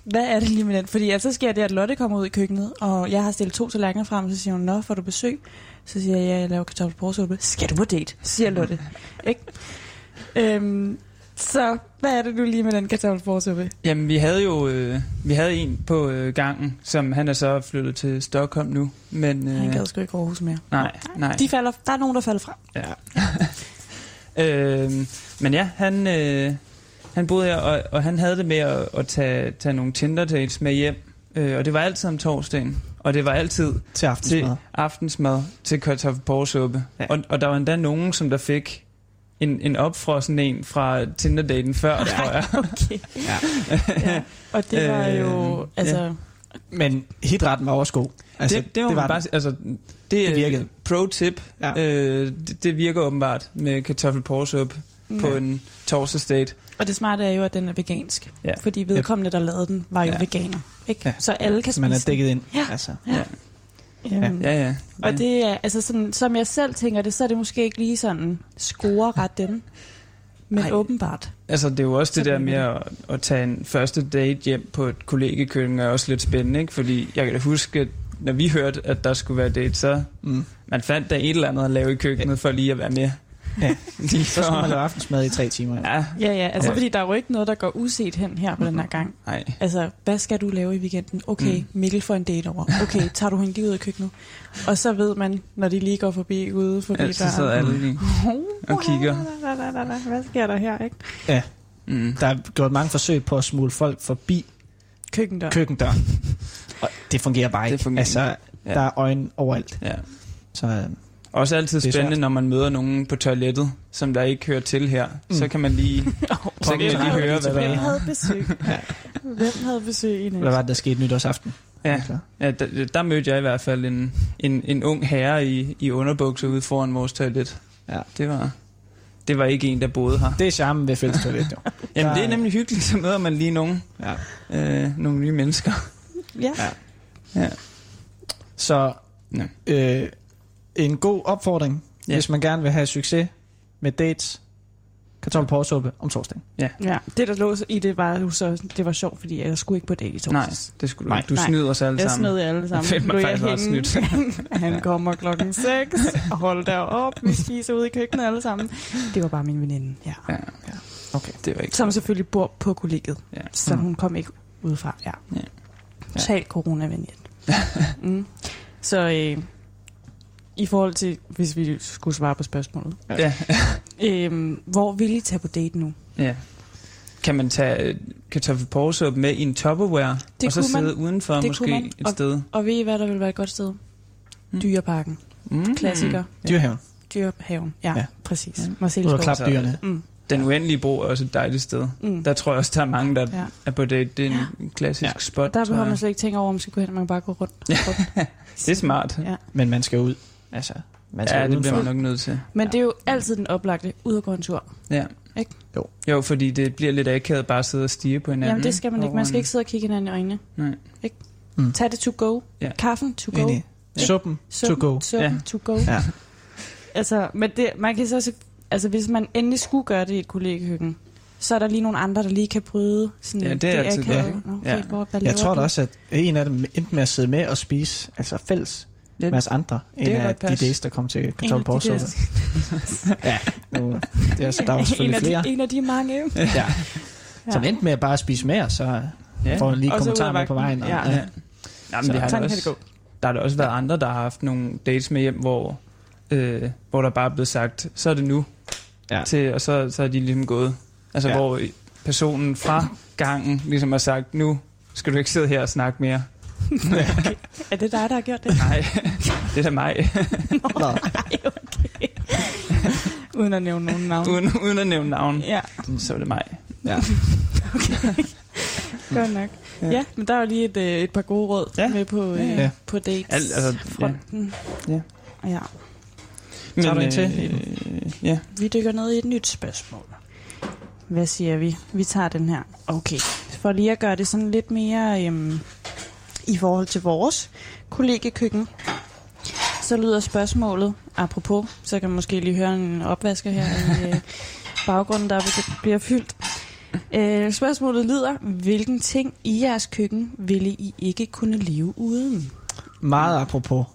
hvad er det lige med den? Fordi altså, så sker det, at Lotte kommer ud i køkkenet, og jeg har stillet to tallerkener frem, så siger hun, nå, får du besøg? Så siger jeg, ja, jeg laver kartoffelporsuppe. Skal du på date? Siger Lotte. Ikke? Øhm, så hvad er det nu lige med den kartoffelporsuppe? Jamen, vi havde jo øh, vi havde en på øh, gangen, som han er så flyttet til Stockholm nu. Men, øh, Han gad sgu ikke Aarhus mere. nej, nej. De falder, der er nogen, der falder fra. Ja. [laughs] øh, men ja, han, øh, han boede her, og, og han havde det med at, at tage, tage nogle Tinder dates med hjem. Øh, og det var altid om torsdagen. Og det var altid Til til aftensmad. aftensmad til kartoffelporsuppe. Ja. Og, og der var endda nogen, som der fik en, en opfrossen en fra Tinder-daten før, ja. tror jeg. [laughs] Okay. Ja. ja. Og det var jo, Øh, altså... ja. Men hitretten var også god. Altså, det, det, var det var bare, altså, det, Det er virkede. pro-tip. Ja. Ja. Øh, det, det virker åbenbart med kartoffelporsuppe den. på en torsdagsdate. Og det smarte er jo, at den er vegansk. Ja. Fordi vedkommende, der lavede den, var jo Ja. veganer. Ikke? Ja. Så alle kan Så man er spise dækket ind. Ja. Altså. Ja. Øhm, Ja, ja. Og det er, altså sådan, som jeg selv tænker det, så er det måske ikke lige sådan score ret dem. Men Ej. Åbenbart. Altså, det er jo også Så det der med at, at tage en første date hjem på et kollegekøkken er også lidt spændende, ikke? Fordi jeg kan da huske, at når vi hørte, at der skulle være date, så Mm. man fandt da et eller andet at lave i køkkenet for lige at være med. Ja. [laughs] Lige Så skal man for... lave aftensmad i tre timer. Ja. Ja, Ja, ja, altså Ja. fordi der er jo ikke noget, der går uset hen her på den her gang. nej. Altså, hvad skal du lave i weekenden? Okay, Mm. Mikkel får en date over. Okay, [laughs] tager du hende lige ud i køkkenet? Og så ved man, når de lige går forbi ude forbi Ja, så sidder alle lige [laughs] og kigger. Hvad sker der her, ikke? Mm. Der er gjort mange forsøg på at smule folk forbi Køkkendør. køkkendøren. Og det fungerer bare Det ikke. fungerer altså, Ja. der er øjne overalt. Ja. Så øh, Også altid spændende, når man møder nogen på toilettet, som der ikke hører til her. Mm. Så kan man lige, [laughs] så kan man lige høre, hvad Hvem der havde besøg? [laughs] Ja. Hvem havde besøg i hvad nat? var det, der skete nytårsaften? Ja, Så. ja der, der mødte jeg i hvert fald en, en, en ung herre i, i underbukser ude foran vores toilet. Ja. Det var, det var ikke en, der boede her. Det er charmen ved fælles toilet, jo. [laughs] Jamen, det er er- nemlig hyggeligt, så møder man lige nogle, Ja. øh, nogle nye mennesker. Ja. Ja. Ja. Så Ja. øh, en god opfordring, Ja. ja. hvis man gerne vil have succes med dates, kartoffelporsuppe om torsdagen. ja, det der lå i det var jo så, det var sjovt, fordi jeg skulle ikke på date i Nej, torsdags. det skulle du Nej. ikke. Du Nej. snyder os alle Jeg sammen. snød jer alle sammen. Fedt, man Lå jeg faktisk også henne. [laughs] Han kommer klokken 6 og holder derop. Vi spiser ude i køkkenet alle sammen. Det var bare min veninde, ja. Ja, Okay. det var ikke Som selvfølgelig bor på kollegiet. Ja. Så Mm. hun kom ikke udefra. Ja. Ja. Total coronavenligt. mm. Så øh, i forhold til, hvis vi skulle svare på spørgsmålet. Ja. Øh, hvor vil I tage på date nu? ja. Kan man tage kartoffelporsuppe med i en Tupperware, Det og så kunne man. sidde udenfor Det måske kunne man. et sted? Og ved I, hvad der vil være et godt sted? Mm. Dyreparken. Mm. Klassiker. Dyrhaven. Dyrehaven. Ja, Ja. præcis. Ja. Ud og Marcelleskov. klappe dyrene. Mm. Den uendelige bro er også et dejligt sted. Mm. Der tror jeg også, der er mange, der Ja. er på date. Det er en klassisk Ja. spot. Der behøver man slet ikke tænke over, om man skal gå hen. Man kan bare gå rundt. rundt. [laughs] Det er smart. Ja. Men man skal ud. Altså, man skal Ja, det bliver man nok nødt til. Men det er jo altid den oplagte, ud og gå en tur. Ja. Ikke? Jo. Jo, fordi det bliver lidt akavet bare at sidde og stige på hinanden. Jamen det skal man ikke. Man skal ikke sidde og kigge hinanden i øjnene. Nej. Ikke? Mm. Tag det to go. Ja. Kaffen to go. Enig. Suppen to go. Suppen Ja. to go. Ja. [laughs] Altså, men det, man kan så se, altså hvis man endelig skulle gøre det i et kollegekøkken, så er der lige nogle andre, der lige kan bryde sådan Ja, det er altid akavet. det. Nå, Okay, Ja. hvor, Jeg tror da også, at en af dem endte med at sidde med og spise, altså fælles Med os andre, en kan af de days, der kom til En af kartoffelporsuppe. [laughs] Ja, nu, det er, så der var en, selvfølgelig af flere. de, en af de mange. Ja. Som endte med at bare spise mere, så Ja. får man lige kommentarer af med på vejen. og- Ja. Ja. Jamen, Så det har også, der har der også været andre, der har haft nogle dates med hjem, hvor, øh, hvor der bare er blevet sagt, så er det nu. Ja. Til, og så, så er de ligesom gået. Altså, ja. hvor personen fra gangen ligesom har sagt, nu skal du ikke sidde her og snakke mere. [laughs] Er det dig, der har gjort det? Nej, det er da mig. Nå, Ej, okay. Uden at nævne nogen navn. uden, uden at nævne navn, Ja, så er det mig. ja. godt nok. Ja. Ja, men der er jo lige et, øh, et par gode råd Ja. med på, øh, Ja. på dates. Alt, altså, ja. fronten. Ja. ja. Tager du en øh, til? Øh, ja. Vi dykker ned i et nyt spørgsmål. Hvad siger vi? Vi tager den her. Okay. For lige at gøre det sådan lidt mere øhm, i forhold til vores kollegekøkken, så lyder spørgsmålet, apropos, så kan man måske lige høre en opvasker her i øh, [laughs] baggrunden, der bliver fyldt. Øh, spørgsmålet lyder, hvilken ting i jeres køkken ville I ikke kunne leve uden? Meget apropos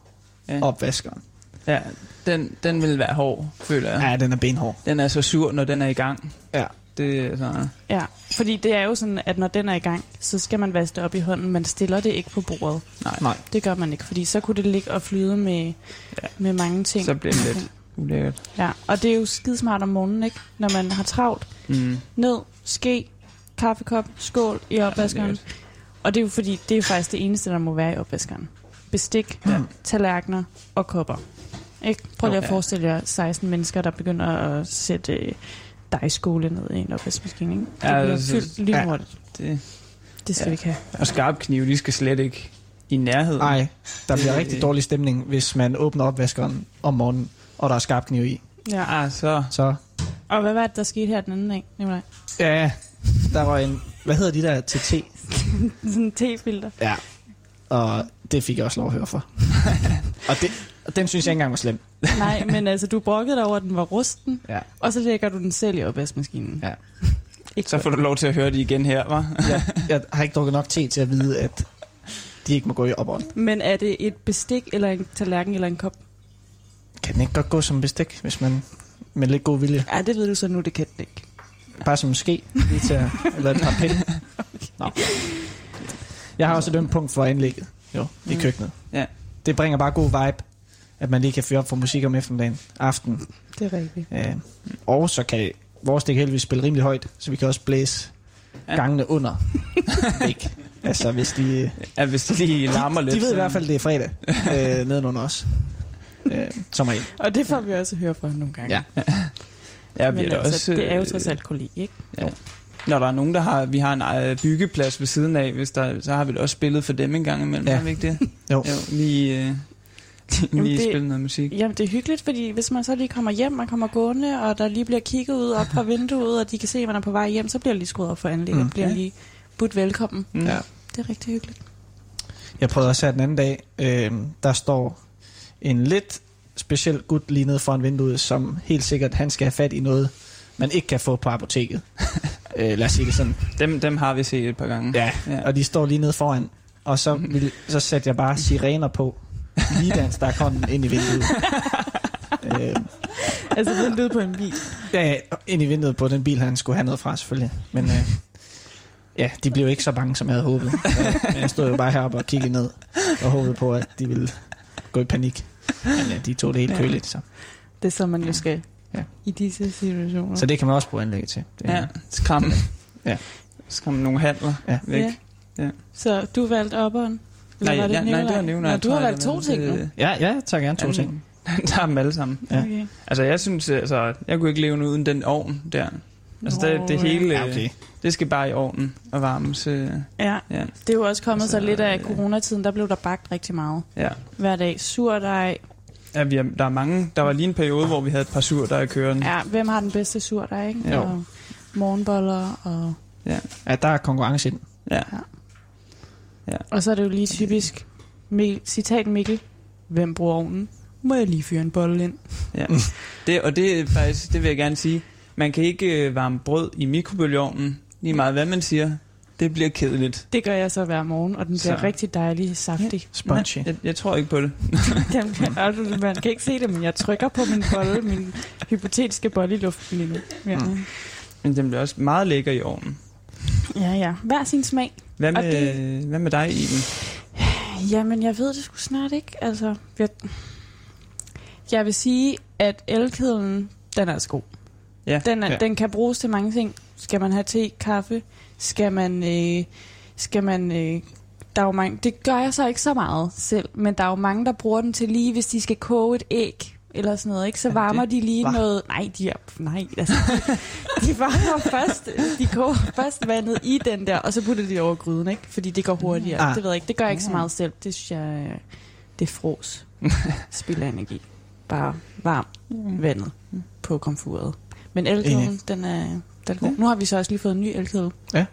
Ja. opvaskeren. ja, den, den vil være hård, føler jeg. Ja, den er benhård. Den er så sur, når den er i gang. Ja. Det er sådan, Ja, fordi det er jo sådan, at når den er i gang, så skal man vaske det op i hånden. Man stiller det ikke på bordet. nej, Nej. Det gør man ikke, fordi så kunne det ligge og flyde med, Ja. med mange ting. så bliver det lidt ulækkert. Ja, og det er jo skidesmart om morgenen, ikke? Når man har travlt. Mm. Ned, ske, kaffekop, skål i opvaskeren. Ja, og det er jo fordi, det er jo faktisk det eneste, der må være i opvaskeren. Bestik, Ja. tallerkener og kopper. Ikke? Prøv lige at forestille jer 16 mennesker, der begynder at sætte øh, dejskåle ned i en opvaskemaskine. Ikke? Det Ja, bliver det- fyldt ja. lynhurtigt. Det, Det skal Ja. vi ikke have. og skarp knive, de skal slet ikke i nærheden. Nej, der bliver Det- rigtig dårlig stemning, hvis man åbner opvaskeren om morgenen, og der er skarp kniv i. Ja. Ah, så... Så, Og hvad var det, der skete her den anden dag? Nikolaj? ja, der var en, hvad hedder de der TT? [laughs] Sådan en tefilter. Ja. Og det fik jeg også lov at høre for. [laughs] og, det, og den synes jeg ikke engang var slem. Nej, men altså, du brokkede dig over, at den var rusten, Ja. og så lægger du den selv i opvaskemaskinen. Ja. [laughs] Ikke Så får du lov til at høre det igen her, var? Jeg, jeg har ikke drukket nok te til at vide, at de ikke må gå i opånd. Men er det et bestik, eller en tallerken, eller en kop? Kan den ikke godt gå som bestik, hvis man med lidt god vilje? Ja, det ved du så nu, det kan den ikke. Bare som en ske, lige til at, [laughs] eller et par pinde. Nå. Jeg har også et ømt punkt for anlægget jo, i Mm. køkkenet. Ja. Det bringer bare god vibe, at man lige kan fyre op for musik om eftermiddagen, aften. Det er rigtigt. Øh, og så kan vores dæk heldigvis spille rimelig højt, så vi kan også blæse Ja. gangene under [laughs] væk. Altså hvis de... Ja, hvis det lige larmer lidt. De ved i hvert fald, det er fredag [laughs] øh, nedenunder os. Øh, som regel. Og det får vi også høre fra nogle gange. Ja. [laughs] Ja, vi Men er altså, også, det er jo trods alt kollega, ikke? Når der er nogen, der har... Vi har en øh, byggeplads ved siden af, hvis der, så har vi da også spillet for dem en gang imellem. Ja. Har vi ikke det? Jo. jo lige øh, [laughs] Jamen, lige det- spille noget musik. Jamen, det er hyggeligt, fordi hvis man så lige kommer hjem, man kommer gående, og der lige bliver kigget ud op fra [laughs] vinduet, og de kan se, at man er på vej hjem, så bliver lige skruet op for anlægget, Mm. og bliver Ja. lige budt velkommen. Mm. Ja. Det er rigtig hyggeligt. Jeg prøvede også her den anden dag, øh, der står en lidt speciel gut lige nede foran vinduet, som helt sikkert, han skal have fat i noget, man ikke kan få på apoteket. [laughs] øh, lad os sige det sådan. Dem, dem har vi set et par gange. Ja, Ja. og de står lige nede foran. Og så, vil, så satte jeg bare sirener på, lige da han stak hånden ind i vinduet. øh, altså vinduet på en bil. ja, ind i vinduet på den bil, han skulle have noget fra, selvfølgelig. Men øh, ja, de blev ikke så bange, som jeg havde håbet. Øh, men jeg stod jo bare heroppe og kiggede ned, og håbede på, at de ville gå i panik. Men ja, de tog det helt Ja. køligt, så. Det er så, man jo skal Ja. i disse situationer. Så det kan man også bruge anlægget til. Det, Ja, skræmme. Ja. Skræmme nogle handler Ja. væk. Ja. Så du valgte opperen? Nej, ja, nej, det var Nikolaj. Nå, du har valgt to ting nu. ja, ja, jeg tager gerne to Han- ting. [laughs] Han tager dem alle sammen. Ja. Okay. Altså, jeg synes, altså, jeg kunne ikke leve uden den ovn der. Altså, det, det hele, Ja, okay. det skal bare i ovnen og varmes. øh, Ja, Ja, det er jo også kommet så Altså, lidt af øh, coronatiden. Der blev der bagt rigtig meget. ja. Hver dag. Surdej. ja vi er, der er mange. Der var lige en periode, hvor vi havde et par sur, der er kørende. Ja, hvem har den bedste surdej, ikke? Jo. Og morgenboller og... Ja, der er konkurrence i den. Ja. Og så er det jo lige typisk... Mikkel, citat Mikkel. Hvem bruger ovnen? Må jeg lige fyre en bolle ind? ja. Det, og det er faktisk, det vil jeg gerne sige. Man kan ikke øh, varme brød i mikrobølgeovnen. Lige meget hvad man siger. Det bliver kedeligt. Det gør jeg så hver morgen, og den bliver Så. rigtig dejlig saftig. Spongy. Jeg, jeg tror ikke på det. [laughs] Altså, man kan ikke se det, men jeg trykker på min bolle, min hypotetiske bolle i luften lige nu. Ja, Mm. Men den bliver også meget lækker i ovnen. Ja. ja. Hver sin smag. Hvad med, hvad med dig, Iben? Jamen, jeg ved det sgu snart ikke. Altså, jeg, jeg vil sige, at elkedlen, den er altså god. Ja. Den, er, ja. den kan bruges til mange ting. Skal man have te, kaffe? Skal man... Øh, skal man øh, der er jo mange, det gør jeg så ikke så meget selv, men der er jo mange, der bruger den til lige, hvis de skal koge et æg eller sådan noget, ikke? så Ja, varmer det- de lige Hva? noget... Nej, de er... Nej, altså... de varmer [laughs] først... De koger først vandet i den der, og så putter de det over gryden, ikke? Fordi det går hurtigere. Ah. Det ved jeg ikke. Det gør jeg ikke så meget selv. Det synes jeg... øh, Det er fros. [laughs] Spild af energi. Bare varm vandet på komfuret. Men elkedlen, den er... Den er god. Nu har vi så også lige fået en ny elkedel. Ja,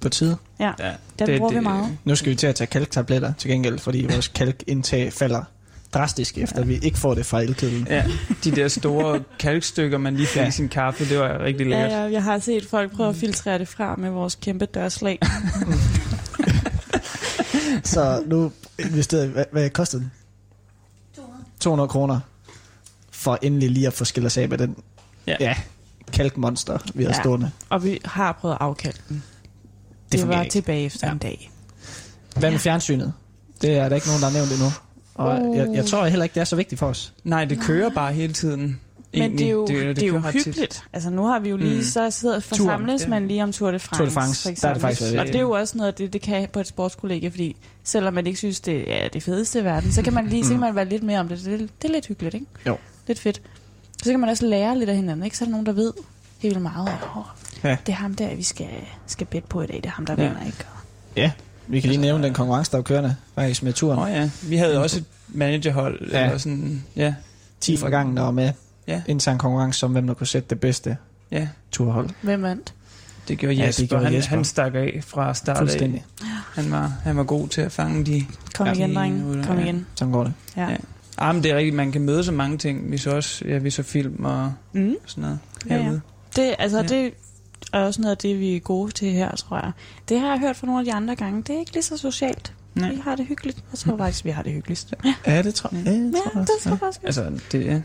På tide. Ja, ja. den det, bruger vi meget. Nu skal vi til at tage kalktabletter til gengæld, fordi vores kalkindtag falder drastisk, efter vi ikke får det fra elkedlen. Ja, de der store kalkstykker, man lige fik Ja. i sin kaffe, det var rigtig Ja, lækkert. ja, jeg har set folk prøve at filtrere det fra med vores kæmpe dørslag. [laughs] Så nu investerede hvad, hvad kostede den? 200 kroner for endelig lige at få skilt os af med den Ja. ja kalkmonster, vi har Ja. stående. Og vi har prøvet at afkalde den. Det Det, var ikke. tilbage efter Ja. en dag. Hvad med fjernsynet? Det er der ikke nogen, der har nævnt endnu. Og jeg, jeg tror heller ikke, det er så vigtigt for os. Nej, det kører bare hele tiden. Men egentlig. det er jo, det, det er jo hyggeligt. Altså nu har vi jo lige, Mm. mm. så sidder forsamles Turen, man lige om Tour de France. Tour de France, for der er det faktisk Og det er jo også noget det, det kan på et sportskollega, fordi selvom man ikke synes, det er det fedeste i verden, så kan man lige, [laughs] så kan man være lidt mere om det. Det, er- det er lidt hyggeligt, ikke? Jo. Lidt fedt. Så kan man også lære lidt af hinanden, ikke? Så er der nogen, der ved helt vildt meget. Oh, Ja. Det er ham der, vi skal, skal bette på i dag. Det er ham, der Ja. ja. vinder, ikke? Ja, vi kan lige nævne den konkurrence, der var kørende faktisk med turen. Åh oh, ja, vi havde også et managerhold. Ja. Eller sådan, ja, 10 fra gangen, der var med. Ja. Intern konkurrence om, hvem der kunne sætte det bedste ja, turhold. Hvem vandt? det gjorde Ja, det Jesper. gjorde han, Jesper. han stak af fra start af. Fuldstændig. Han var, han var god til at fange de... Kom Ja. igen, drenge. Kom Ja. igen. Sådan går det. Ja. Ja. Ah, men det er rigtigt, man kan møde så mange ting. Vi så også, ja, vi så film og Mm. sådan noget Ja, ja. Det, altså, ja. det er også noget af det, vi er gode til her, tror jeg. Det har jeg hørt fra nogle af de andre gange. Det er ikke lige så socialt. Nej. Vi har det hyggeligt. Jeg tror faktisk, vi har det hyggeligst. Ja, Ja, det tror jeg. Ja, det tror ja jeg det også. tror jeg faktisk. Altså, det er...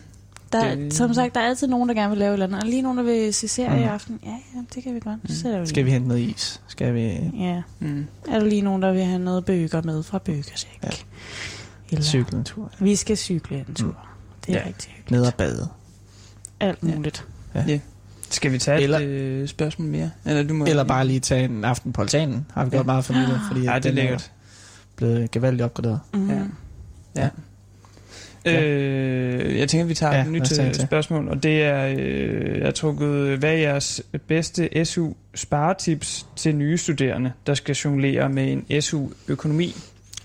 Der, er- det- som sagt, der er altid nogen, der gerne vil lave et eller andet. Og lige nogen, der vil se serie i Mm. aften. Ja, ja, det kan vi godt. Mm. Så sætter vi Skal vi hente noget is? Skal vi Ja. Mm. Er der lige nogen, der vil have noget bøger med fra Bøgersæk? Ja. Eller, cykle en tur? Vi skal cykle en tur. Det er Ja. rigtig hyggeligt. Ned og bade. Alt Ja. muligt. Skal vi tage Eller- et øh, spørgsmål mere? Eller, du må Eller bare lige tage en aften på altanen. Har vi gjort Ja. meget for nylig, fordi Ja, at det er lækkert. blevet gevaldigt opgraderet. Mm. Ja. Ja. Øh, jeg tænker, at vi tager Ja, ja, et nyt tage øh, spørgsmål, og det er, øh, jeg har trukket, hvad er jeres bedste SU-sparetips til nye studerende, der skal jonglere med en SU-økonomi?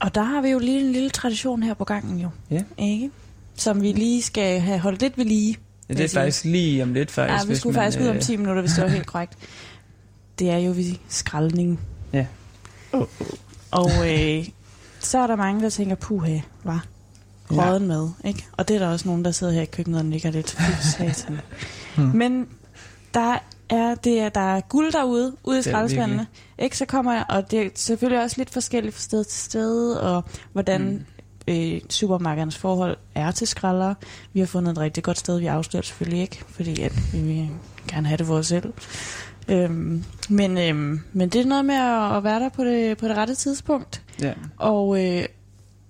Og der har vi jo lige en lille tradition her på gangen jo. Ja. Ikke? Som vi lige skal have holdt lidt ved lige. Ja, det er faktisk lige om lidt, faktisk. Ja, vi skulle man, faktisk ud om øh, 10 minutter, hvis det var helt [laughs] korrekt. Det er jo ved skraldning. Ja. Og øh, så er der mange, der tænker, puha, var røden mad. Ikke? Og det er der også nogen, der sidder her i køkkenet og nikker lidt. [laughs] Satan. Hmm. Men der er, det er, der er guld derude, ude i skraldespandene. Ikke, så kommer jeg, og det er selvfølgelig også lidt forskelligt fra sted til sted, og hvordan Mm. Øh, supermarkedernes forhold er til skraldere. Vi har fundet et rigtig godt sted, vi afslører selvfølgelig ikke, fordi at vi vil gerne have det for os selv. Øhm, men, øhm, men det er noget med at, at være der på det, på det rette tidspunkt. Ja. Og øh,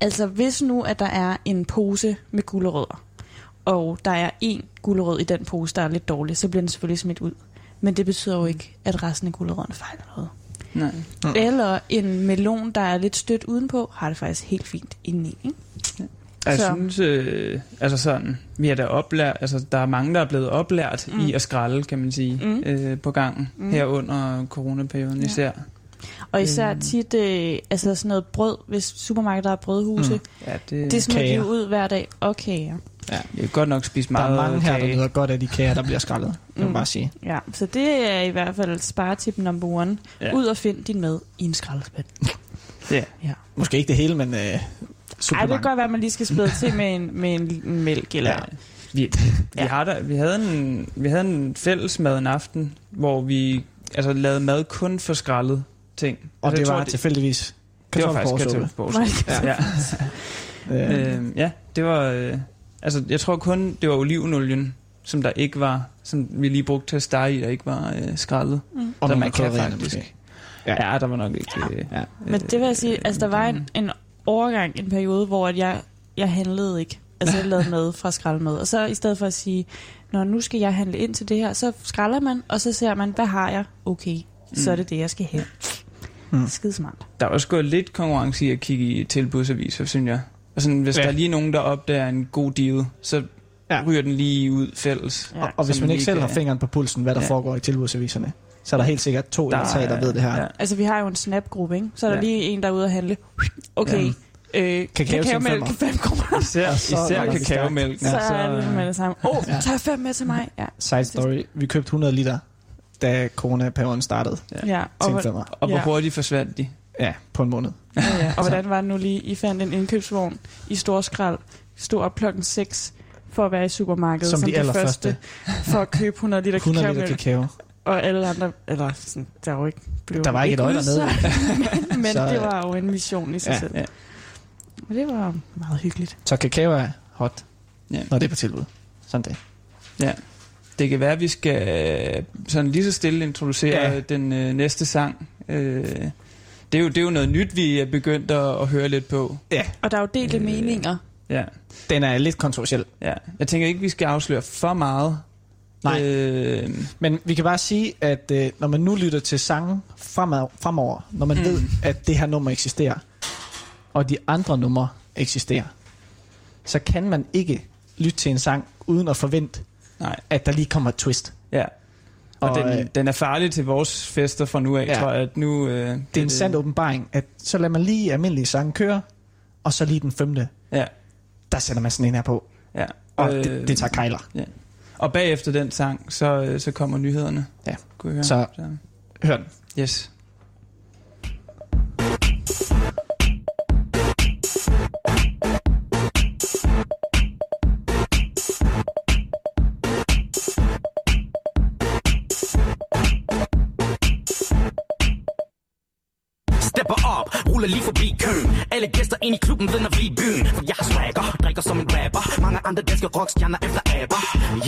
altså, hvis nu, at der er en pose med gulerødder, og der er en gulerød i den pose, der er lidt dårlig, så bliver den selvfølgelig smidt ud. Men det betyder jo ikke, at resten af gulerødderne fejler noget. Nej. Mm. Eller en melon, der er lidt stødt udenpå, har det faktisk helt fint indeni. Ikke? Jeg Så- synes, øh, altså sådan, vi er da oplært, altså der er mange, der er blevet oplært mm. I at skralde, kan man sige, Mm. øh, på gangen. Mm. her under coronaperioden Ja. især. Og især Øhm. tit øh, altså sådan noget brød, hvis supermarkedet har brødhuse, Mm. mm. Ja, det, det smider de ud hver dag. Og kager. jeg kan godt nok spise Der meget er mange her, der nyder godt af de kager, der bliver skrællet. Det må jeg Mm. bare sige. Ja, så det er i hvert fald sparetip number one. Ja. Ja. Ud og find din mad i en skraldespand. Ja. ja. Måske ikke det hele, men øh, Ej, det kan godt være, at man lige skal spille til med en, med en, en mælk. Eller, Ja. Vi, vi, Ja. har der, vi, havde en, vi havde en fællesmad en aften, hvor vi altså, lavede mad kun for skrællet ting. Og altså, det var tror, tilfældigvis det var faktisk kartoffelporsuppe. kartoffelporsuppe. Det Ja. Øh, [laughs] Øh, ja, det var... Øh, altså, jeg tror kun, det var olivenolien, som der ikke var, som vi lige brugte til at stege i, der ikke var øh, skrællet. Mm. og nogle man kan faktisk. måske. Ja. ja, der var nok ikke... Øh, Ja. Men det vil jeg sige, altså der var en, en overgang, en periode, hvor at jeg, jeg handlede ikke. Altså jeg lavede mad fra skraldemad. Og så i stedet for at sige, når nu skal jeg handle ind til det her, så skralder man, og så ser man, hvad har jeg? Okay, så er det det, jeg skal have. Mm. Mm. Skide smart. Der er også gået lidt konkurrence i at kigge i tilbudsaviser, synes jeg. Og sådan, hvis Ja. ja. der er lige nogen, der opdager en god deal, så Ja. ja. ryger den lige ud fælles. Ja. Og, og hvis man ikke selv kan- har fingeren på pulsen, hvad der Ja. foregår i tilbudsaviserne, så er der helt sikkert to eller tre, der ved det her. Ja. Altså vi har jo en snap-gruppe, ikke? Så er der Ja. lige en, der er ude at handle. Okay, øh, Kakao kakaomælk, femmer. 5 kroner. [laughs] Især, Og så især går det kakaomælk. Så er det med det samme. Åh, oh, Ja. tag fem med til mig. Ja, Side story. Vi købte 100 liter, da coronaperioden startede. ja. Til Og, hvor- femmer. Og hvor Ja. hurtigt forsvandt de? Ja, på en måned. ja, ja. og [laughs] hvordan var det nu lige? I fandt en indkøbsvogn i Storskrald, stod op klokken 6 for at være i supermarkedet Som de det allerførste. første, for at købe 100 liter [laughs] 100 liter kakaomælk. kakao. Og alle andre, eller sådan, der var ikke blev Der var ikke et øje dernede. men, [laughs] men Så, det var jo en mission i sig ja, selv. ja. Og det var meget hyggeligt. Så kakao er hot, Ja. når det er på tilbud. Sådan det. Ja. Det kan være, at vi skal øh, sådan lige så stille introducere Ja. den øh, næste sang. Øh, det, er jo, det er jo noget nyt, vi er begyndt at, at høre lidt på. Ja, Og der er jo delte Øh, meninger. Ja. den er lidt kontroversiel. ja. Jeg tænker ikke, vi skal afsløre for meget. Nej. Øh, Men vi kan bare sige, at øh, når man nu lytter til sange fremad, fremover, når man. Mm. ved, at det her nummer eksisterer, og de andre numre eksisterer, så kan man ikke lytte til en sang, uden at forvente, nej. at der lige kommer et twist. Ja. Og, Og, og øh, den, den er farlig til vores fester fra nu af, Ja. ja. tror jeg. At nu, øh, Det er en sand åbenbaring, at så lader man lige almindelige sange køre, og så lige den femte, Ja. der sætter man sådan en her på, ja. og Øh, det, det tager kejler. Og bagefter den sang, så, øh, så kommer nyhederne. Ja. Kunne I høre? Så- Hør den. Yes. Klubben ved at danske rockstjerner efter aber.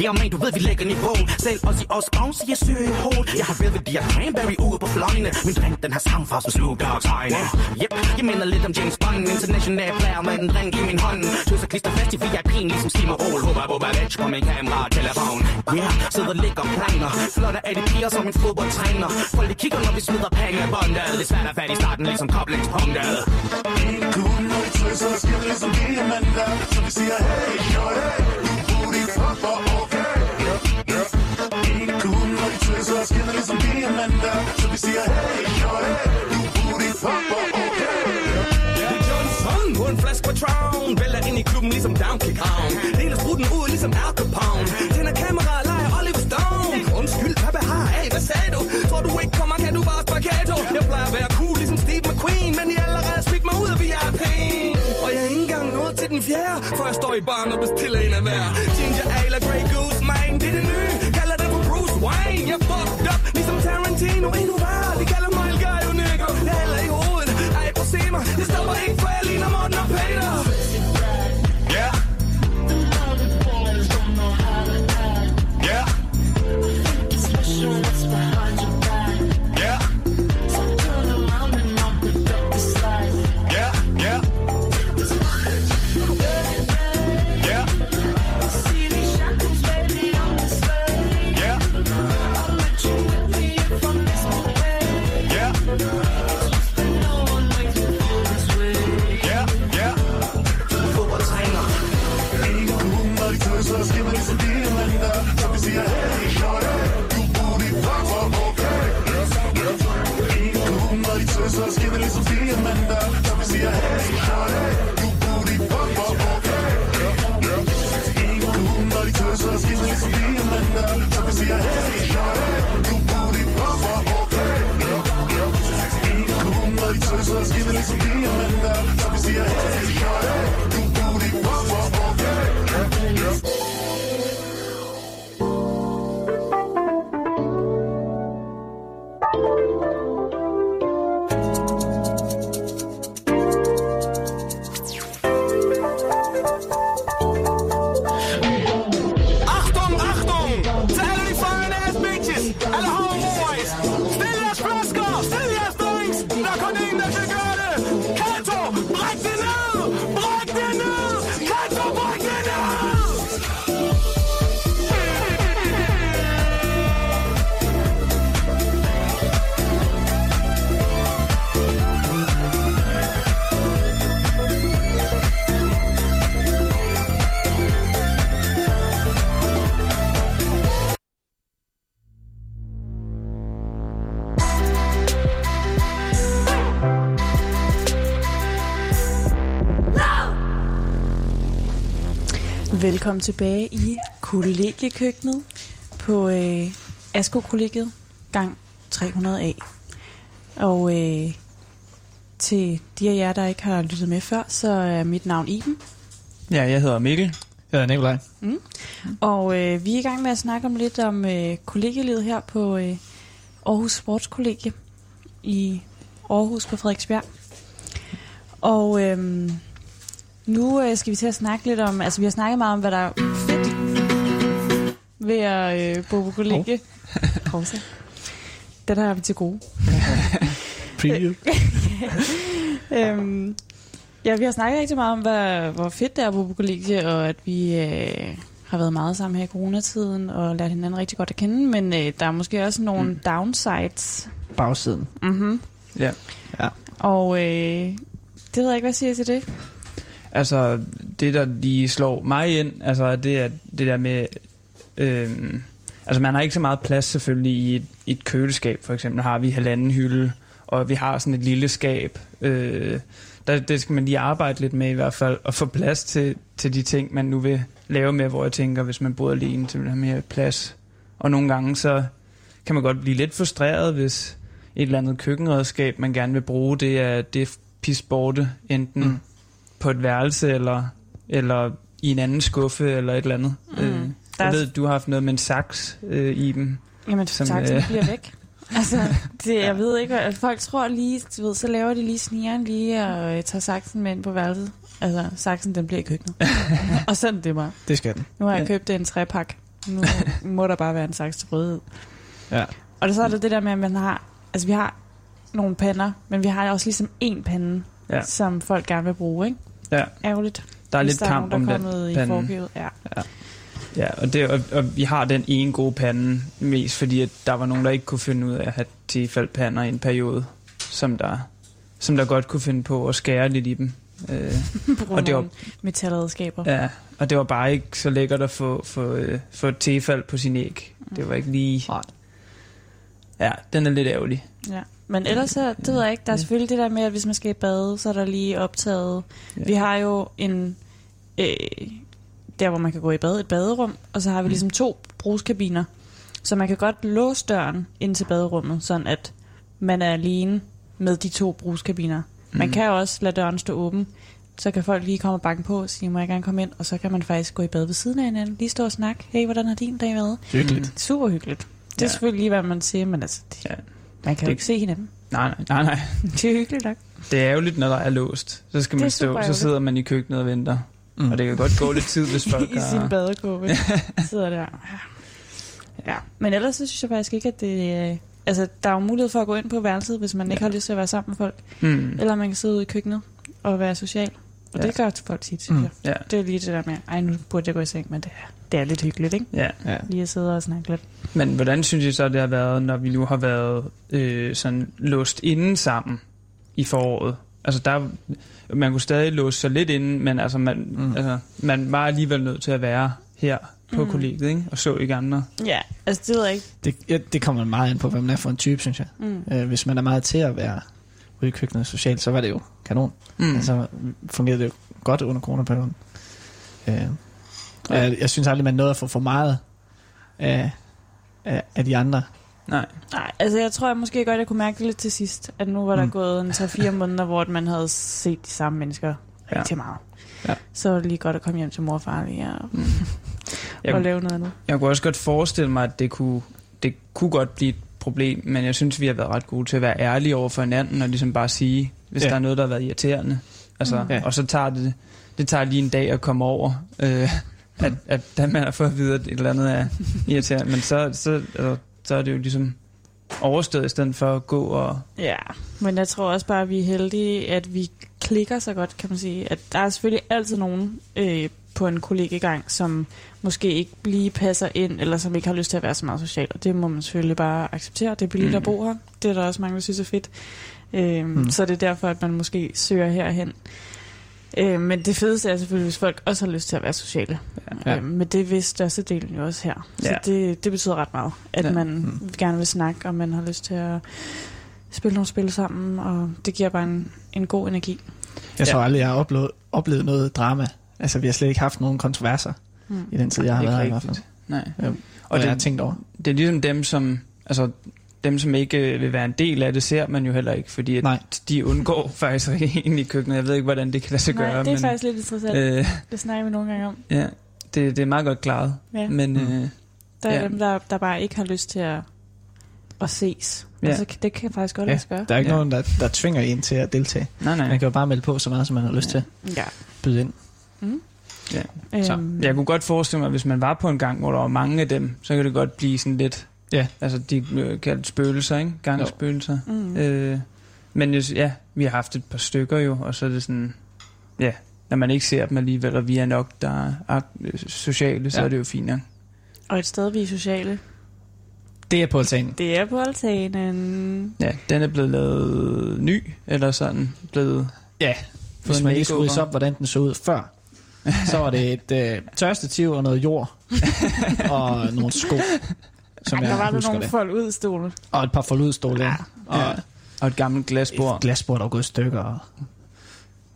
Yeah man, du ved vi lægger niveau. Selv os i os oven siger søge i hold Jeg har velvet og cranberry ude på fløjene Min drink den har samme far som Snoop Dogg's øjne Yep, jeg minder lidt om James Bond International player med en drink i min hånd. Tøs og klister fast i VIP'en ligesom Stim og Håber, håber, bubba bitch på min kamera og telefon. Yeah, sidder ligger planer. Flotte af de piger som en fodboldtræner. Folk de kigger når vi smider penge i bundet Det er svært at fat i starten ligesom koblingspunktet. Cool, når de tøser, sker det ligesom diamanter Så vi siger hey, yo, hey booty popper, okay Ikke cool, når vi tøser, sker det ligesom diamanter Så vi siger hey, yo, hey booty popper, okay Yeah, Johnson på en flaske Patron Vælger ind i klubben ligesom Donkey Kong Deler spruten ud ligesom Al Capone Tænder kamera og leger Oliver Stone Undskyld, hvad behar? Hey, hvad sagde du? Tror du ikke kommer, kan du bare spaghetto? Jeg plejer at være cool ligesom Steve McQueen Men i er den fjerde For jeg står i barn og bestiller en af hver Ginger Ale og Grey Goose, man Det er det nye, kalder det for Bruce Wayne. Jeg fucked up, ligesom Tarantino Endnu værre, de kalder mig El Gallo, Negro. Jeg hælder i hovedet, ej, prøv se mig. Jeg stopper ikke, for jeg ligner Morten og Peter. De tøser, sker det ligesom diamanter Så vi siger Velkommen tilbage i kollegiekøkkenet på øh, Asko Kollegiet, gang 300A. Og øh, til de af jer, der ikke har lyttet med før, så er mit navn Iben. Ja, jeg hedder Mikkel. Jeg hedder Nikolaj. Og øh, vi er i gang med at snakke om lidt om øh, kollegielivet her på øh, Aarhus Sportskollegie i Aarhus på Frederiksbjerg. Og øh, nu øh, skal vi til at snakke lidt om, altså vi har snakket meget om, hvad der er fedt ved at øh, bo på kollegie. Oh. Den har vi til gode. [laughs] Preview. [laughs] øhm, ja, vi har snakket rigtig meget om, hvad, hvor fedt det er at bo på kollegie, og at vi øh, har været meget sammen her i coronatiden, og lært hinanden rigtig godt at kende, men øh, der er måske også nogle mm. downsides. Bagsiden. Mm-hmm. Ja. Og øh, det ved jeg ikke, hvad siger I til det? Altså, det der lige slår mig ind, altså det er det der med, øhm, altså man har ikke så meget plads selvfølgelig i et, i et køleskab, for eksempel har vi halvanden hylde, og vi har sådan et lille skab, øh, der, det skal man lige arbejde lidt med i hvert fald, og få plads til, til de ting, man nu vil lave med, hvor jeg tænker, hvis man bor alene, så vil have mere plads. Og nogle gange så kan man godt blive lidt frustreret, hvis et eller andet køkkenredskab, man gerne vil bruge, det er, det er pisborte, enten mm på et værelse, eller, eller i en anden skuffe, eller et eller andet. Mm. Øh, jeg er- ved, du har haft noget med en saks øh, i dem. Jamen, Som, tak, øh, bliver væk. [laughs] Altså, det, jeg ved ikke, at folk tror lige, du ved, så laver de lige snigeren lige og øh, tager saksen med ind på værelset. Altså, saksen, den bliver i køkkenet. [laughs] og sådan det bare. Det skal den. Nu har jeg Ja. købt en trepak. Nu må der bare være en saks til brødhed. Ja. Og så er det det der med, at man har... Altså, vi har nogle pander, men vi har også ligesom én pande, Ja. ja. som folk gerne vil bruge, ikke? Ja. Ærgerligt. Der er lidt der er kamp nogen, om der er den i pande. forkøbet. Ja. Ja, og, det, og, og vi har den ene gode pande, mest fordi at der var nogen, der ikke kunne finde ud af at have tilfaldt i en periode, som der, som der godt kunne finde på at skære lidt i dem. Øh, [laughs] og det var, metalredskaber. ja, og det var bare ikke så lækkert at få, få, øh, få et tilfald på sin æg. Det var ikke lige... Ja, den er lidt ærgerlig. Ja. Men ellers, så, det ved jeg ikke, der er selvfølgelig det der med, at hvis man skal i bade, så er der lige optaget. Ja. Vi har jo en, øh, der hvor man kan gå i bad, et baderum, og så har vi Mm. ligesom to brugskabiner. Så man kan godt låse døren ind til baderummet, sådan at man er alene med de to brugskabiner. Man Mm. kan også lade døren stå åben, så kan folk lige komme og banke på og sige, må jeg gerne komme ind? Og så kan man faktisk gå i bad ved siden af hinanden, lige stå og snakke. Hey, hvordan har din dag været? Hyggeligt. Super hyggeligt. Det er Ja. selvfølgelig lige, hvad man siger, men altså, det, Ja. Man kan jo Det- ikke se hinanden. Nej, nej, nej. [laughs] Det er hyggeligt nok. Det er ærgerligt, når der er låst. Så skal man stå, så sidder man i køkkenet og venter. Mm. Og det kan godt gå lidt tid, hvis [laughs] folk I sin har... badekåbe. [laughs] sidder der. Ja. Men ellers så synes jeg faktisk ikke, at det... øh, Altså, der er jo mulighed for at gå ind på værelset, hvis man ikke Ja. har lyst til at være sammen med folk. Mm. Eller man kan sidde ude i køkkenet og være social. Og Ja. det gør folk tit, synes Mm. jeg. Ja, Det er lige det der med, ej, nu burde jeg gå i seng, men det er, det er lidt hyggeligt, ikke? ja. Ja. Lige at sidde og snakke lidt. Men hvordan synes I så, det har været, når vi nu har været øh, sådan låst inden sammen i foråret? Altså, der, man kunne stadig låse sig lidt inden, men altså, man, Mm. altså, man var alligevel nødt til at være her på Mm. mm. kollegiet, ikke? Og så ikke andre. Ja, altså det ved jeg ikke. Det, ja, det kommer meget an på, hvad man er for en type, synes jeg. Mm. Øh, hvis man er meget til at være ude i køkkenet socialt, så var det jo kanon. Mm. Altså fungerede det jo godt under coronaperioden. Øh, og jeg, jeg synes aldrig, man nåede at få for meget af, af, af de andre. Nej. Nej, altså jeg tror jeg måske godt, jeg kunne mærke det lidt til sidst, at nu var der Mm. gået en 3-4 [laughs] måneder, hvor man havde set de samme mennesker Ja. rigtig meget. Ja. Så var det lige godt at komme hjem til mor og far lige og, Mm. [laughs] og lave noget andet. jeg kunne også godt forestille mig, at det kunne, det kunne godt blive et problem, men jeg synes, vi har været ret gode til at være ærlige over for hinanden, og ligesom bare sige, hvis Ja. der er noget, der har været irriterende. Altså, Mm. Ja. Og så tager det, det tager lige en dag at komme over, øh, at, at da man har fået at vide, at et eller andet er irriterende. Men så, så, altså, så er det jo ligesom overstået, i stedet for at gå og... Ja, men jeg tror også bare, at vi er heldige, at vi klikker så godt, kan man sige. At der er selvfølgelig altid nogen øh, på en kollegegang, som måske ikke lige passer ind, eller som ikke har lyst til at være så meget social. Og det må man selvfølgelig bare acceptere. Det er billigt mm. at Mm. bo her. Det er der også mange, der synes er fedt. Øh, Mm. mm. Så det er derfor, at man måske søger herhen. Øh, men det fedeste er selvfølgelig, hvis folk også har lyst til at være sociale. Ja. Øh, men det vil størstedelen jo også her. Så Ja. det, det betyder ret meget, at Ja. man Mm. mm. gerne vil snakke, og man har lyst til at spille nogle spil sammen, og det giver bare en, en god energi. Jeg tror Ja. aldrig, jeg har oplevet, oplevet noget drama. Altså, vi har slet ikke haft nogen kontroverser Mm. i den tid, jeg har været her i hvert fald. rigtigt. Nej. Ja. Og Og det, jeg har tænkt over. Det er ligesom dem, som... Altså, dem, som ikke øh, vil være en del af det, ser man jo heller ikke, fordi at Nej. de undgår [laughs] faktisk ind i køkkenet. Jeg ved ikke, hvordan det kan lade sig Nej, gøre. det er men, faktisk lidt interessant. Øh. Det snakker vi nogle gange om. ja, det, det er meget godt klaret. Ja. Men Mm. øh, Der er ja. dem, der, der bare ikke har lyst til at, at ses. Ja. Altså, det kan faktisk godt Ja, lade sig gøre. Der er ikke Ja. nogen, der, der tvinger en til at deltage. nej, nej. Man kan jo bare melde på så meget, som man har lyst Ja. til. Ja. Byde ind. Så, Øhm, Jeg kunne godt forestille mig, hvis man var på en gang, hvor der var mange af dem, så kan det godt blive sådan lidt... Ja. Altså, de øh, kaldt spøgelser, ikke? Gangspøgelser. mm. Øh, men ja, vi har haft et par stykker jo, og så er det sådan... Ja, når man ikke ser dem alligevel, og vi er nok, der er øh, sociale, så Ja. er det jo fint nok. Og et sted, vi er sociale, Det er på altanen. det er på altanen. Ja, den er blevet lavet ny, eller sådan blevet... Ja, hvis man lige skulle op, hvordan den så ud før, så var det et øh, tørstativ og noget jord [laughs] og nogle sko, som Ej, der jeg var der husker nogle det. folk ud i stolen. Og et par forludstole, ja. og Ja. Og et gammelt glasbord. et glasbord, der var gået i stykker. Og,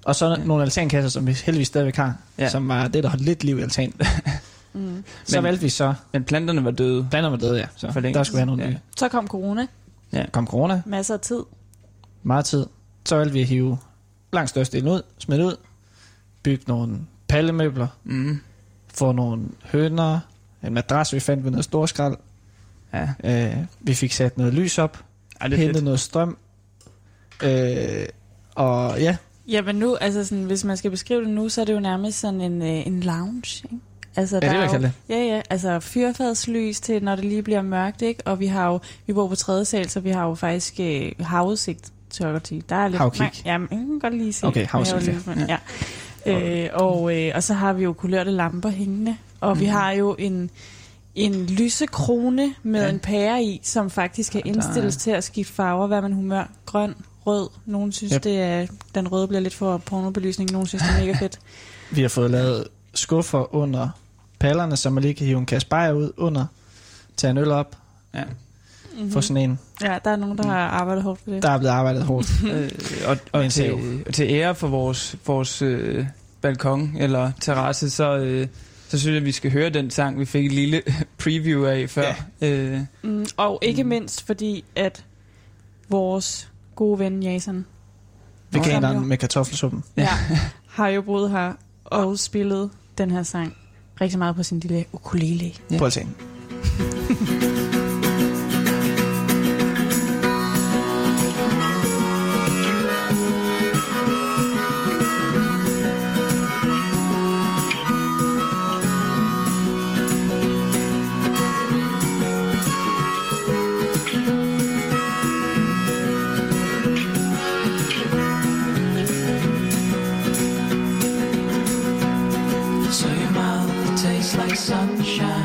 og så nogle altankasser, som vi heldigvis stadigvæk har, Ja. ja. som var det, der holdt lidt liv i altanen. [laughs] Mm. Så Men- valgte vi så, Men planterne var døde. planer med døde, ja. Så For længe der skulle være nogle siden, nye. Så kom corona. Kom corona, Masser af tid. meget tid. Så valgte vi at hive langt størstedelen ud, smide ud, bygge nogle pallemøbler, Mm. få nogle høner, en madras, vi fandt ved noget storskrald, Ja. Øh, vi fik sat noget lys op, Ej, det hentet fedt. noget strøm. Øh, og ja, Ja, men nu, altså sådan, hvis man skal beskrive det nu, så er det jo nærmest sådan en, øh, en lounge, ikke? Altså, ja det vil er jeg jo- det. Ja, ja, altså fyrfadslys til, når det lige bliver mørkt, ikke? Og vi har jo, vi bor på tredje sal, så vi har jo faktisk øh, havudsigt til at til. Der er lidt... Havkig. Ja, men jeg kan godt lige se. Okay, havudsigt, Jeg lige- ja. Øh, og, øh, og så har vi jo kulørte lamper hængende, og Mhm. vi har jo en, en lysekrone med Ja. en pære i, som faktisk kan der er- indstilles til at skifte farver, hvad man humør. Grøn, rød. Nogen synes, Yep. det er, den røde bliver lidt for pornobelysning. Nogen synes, det er mega [laughs] fedt. Vi har fået lavet skuffer under pallerne, så man lige kan hive en kasse bajer ud under, tage en øl op, Ja. Mm-hmm. få sådan en. Ja, der er nogen, der har arbejdet hårdt for det. Der er blevet arbejdet hårdt. [laughs] Øh, og, Og til, og til ære for vores, vores øh, balkon eller terrasse, så, øh, så synes jeg, at vi skal høre den sang, vi fik et lille [laughs] preview af før. Ja. Øh, Mm, og ikke Mm. mindst fordi, at vores gode ven Jason Veganeren med kartoffelsuppen. ja. [laughs] har jo boet her og spillet den her sang rigtig meget på sin lille ukulele. Ja. Prøv at se. Sunshine,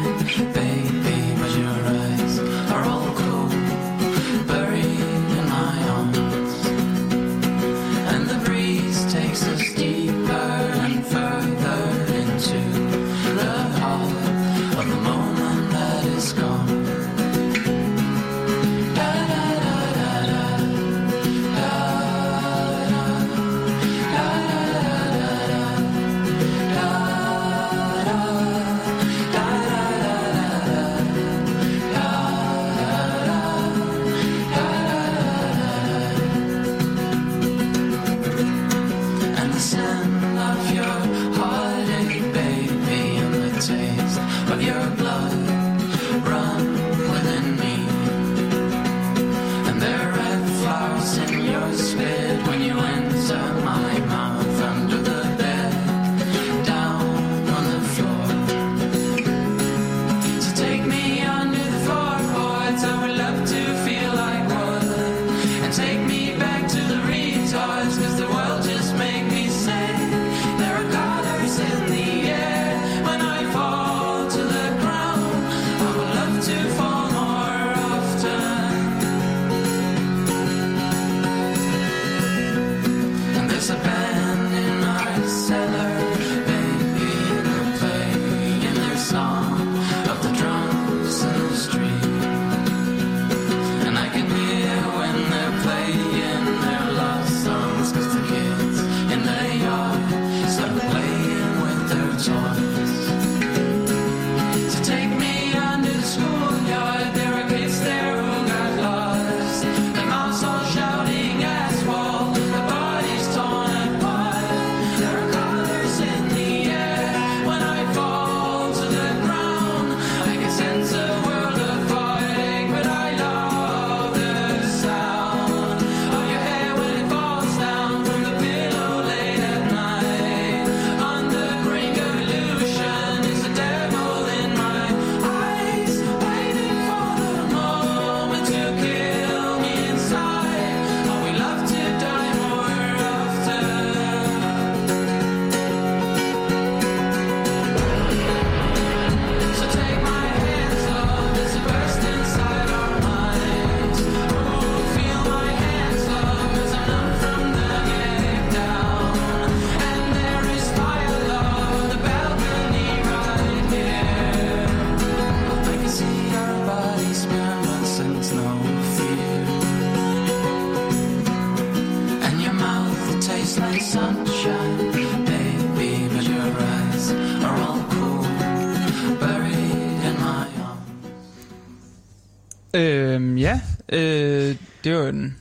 øh, det var en,